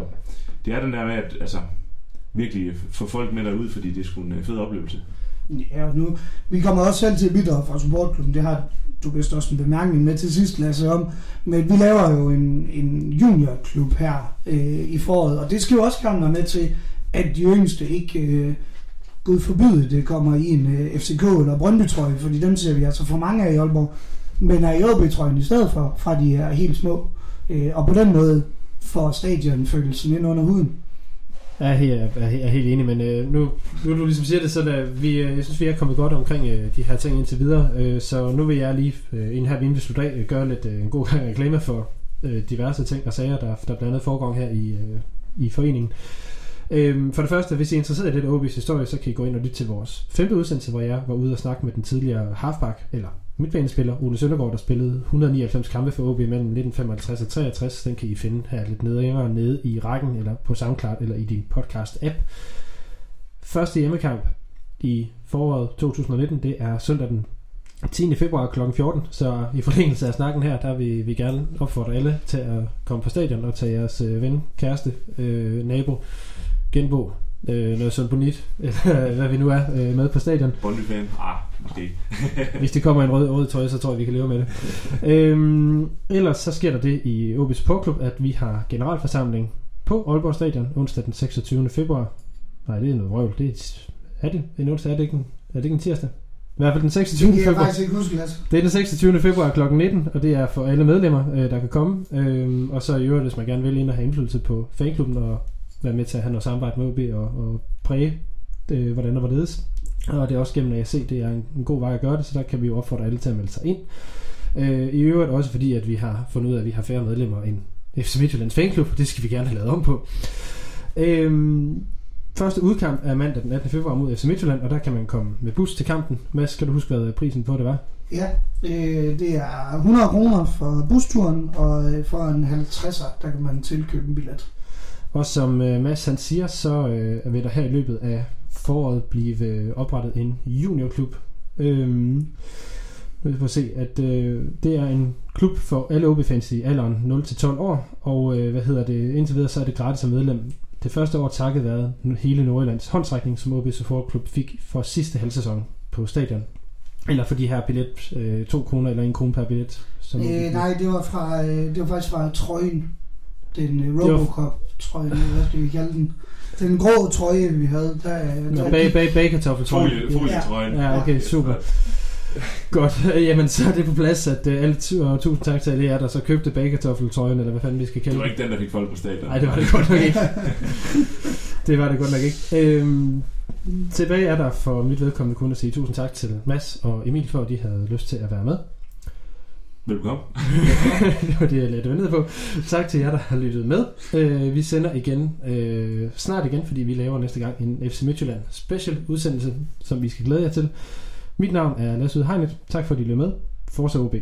det er den der med, at altså, virkelig få folk med derud, fordi det er sgu en øh, fed oplevelse. Ja, og nu, vi kommer også selv til at bidrage fra supportklubben. Det har du vist også en bemærkning med til sidst, Lasse, om. Men vi laver jo en, en juniorklub her øh, i foråret, og det skal jo også gerne være med til, at de yngste ikke, øh, gud forbyde det, kommer i en øh, FCK eller Brøndby-trøje, fordi dem ser vi altså for mange af i Aalborg, men er i OB-trøjen i stedet for, fra de er helt små. Øh, og på den måde får stadionfølelsen ind under huden. Jeg er helt, jeg er, helt- jeg er helt enig, men øh, nu, nu du ligesom siger det, så der, vi, øh, jeg synes, vi er kommet godt omkring øh, de her ting indtil videre. Øh, så nu vil jeg lige, øh, inden her vi inden slutter af, øh, gøre lidt øh, en god gang reklame for øh, diverse ting og sager, der, der blandt andet foregår her i, øh, i foreningen. Øhm, for det første, hvis I er interesseret i lidt OB's historie, så kan I gå ind og lytte til vores femte udsendelse, hvor jeg var ude og snakke med den tidligere halfback, eller midtbanespiller, Ole Søndergaard, der spillede 199 kampe for OB mellem 1955 og 63. Den kan I finde her lidt nede, nede i rækken, eller på SoundCloud, eller i din podcast-app. Første hjemmekamp i foråret 2019. Det er søndag den 10. februar kl. 14, så i forlængelse af snakken her, der vil vi gerne opfordre alle til at komme på stadion og tage jeres øh, ven, kæreste, øh, nabo, genbo, øh, noget sådan bonit, eller hvad vi nu er, øh, med på stadion. Bondefan, Ah, måske ikke. Hvis det kommer en rød, rød tøj, så tror jeg, vi kan leve med det. øhm, ellers så sker der det i OB Sportklub, at vi har generalforsamling på Aalborg Stadion onsdag den 26. februar. Nej, det er noget røvl. Det er, er det en onsdag? Er det ikke en, er det ikke en tirsdag? I hvert fald den 26. Det februar. faktisk ikke huske, Lasse. Det er den 26. februar kl. 19, og det er for alle medlemmer, øh, der kan komme. Øhm, og så i øvrigt, hvis man gerne vil ind og have indflydelse på fanklubben og være med til at have noget samarbejde med OB og, og præge, øh, hvordan og hvorledes. Og det er også gennem AFC, det er en, en god vej at gøre det, så der kan vi jo opfordre alle til at melde sig ind. Øh, I øvrigt også fordi, at vi har fundet ud af, at vi har færre medlemmer end FC Midtjyllands fanklub. Det skal vi gerne have lavet om på. Øhm, første udkamp er mandag den 18. februar mod FC Midtjylland, og der kan man komme med bus til kampen. Mads, skal du huske, hvad prisen på det var? Ja, øh, det er 100 kroner for busturen, og øh, for en 50'er, der kan man tilkøbe en billet. Og som øh, Mads han siger, så øh, vil der her i løbet af foråret blive øh, oprettet en juniorklub. Øhm, nu vi se, at øh, det er en klub for alle OB-fans i alderen 0-12 år, og øh, hvad hedder det, indtil videre så er det gratis som medlem. Det første år takket været hele Nordjyllands håndsrækning, som OB Support Klub fik for sidste halvsæson på stadion. Eller for de her billet, øh, 2 kroner eller 1 krone per billet. Som Øh, nej, det var, fra, øh, det var faktisk fra trøjen. Den øh, var- Robocop-trøje, eller hvad skal vi kalde den? Den grå trøje, vi havde. Der, øh, der, bag, bag, bagkartoffel, tror jeg. Folie, folietrøjen. Ja, okay, super. Godt, jamen så er det på plads, at uh, alle tu- og tusind tak til alle jer, der så købte bagkartoffeltrøjen, eller hvad fanden vi skal Det kalde var det. ikke den, der fik folk på stadion. Nej, det var det godt nok ikke. det var det godt nok ikke. Øhm, tilbage er der for mit vedkommende kun at sige tusind tak til Mads og Emil, for at de havde lyst til at være med. Velkommen. det var det, jeg lidt ned på. Tak til jer, der har lyttet med. Øh, vi sender igen øh, snart igen, fordi vi laver næste gang en FC Midtjylland special udsendelse, som vi skal glæde jer til. Mit navn er Lasse Hegnet. Tak for at I løb med. Forza OB.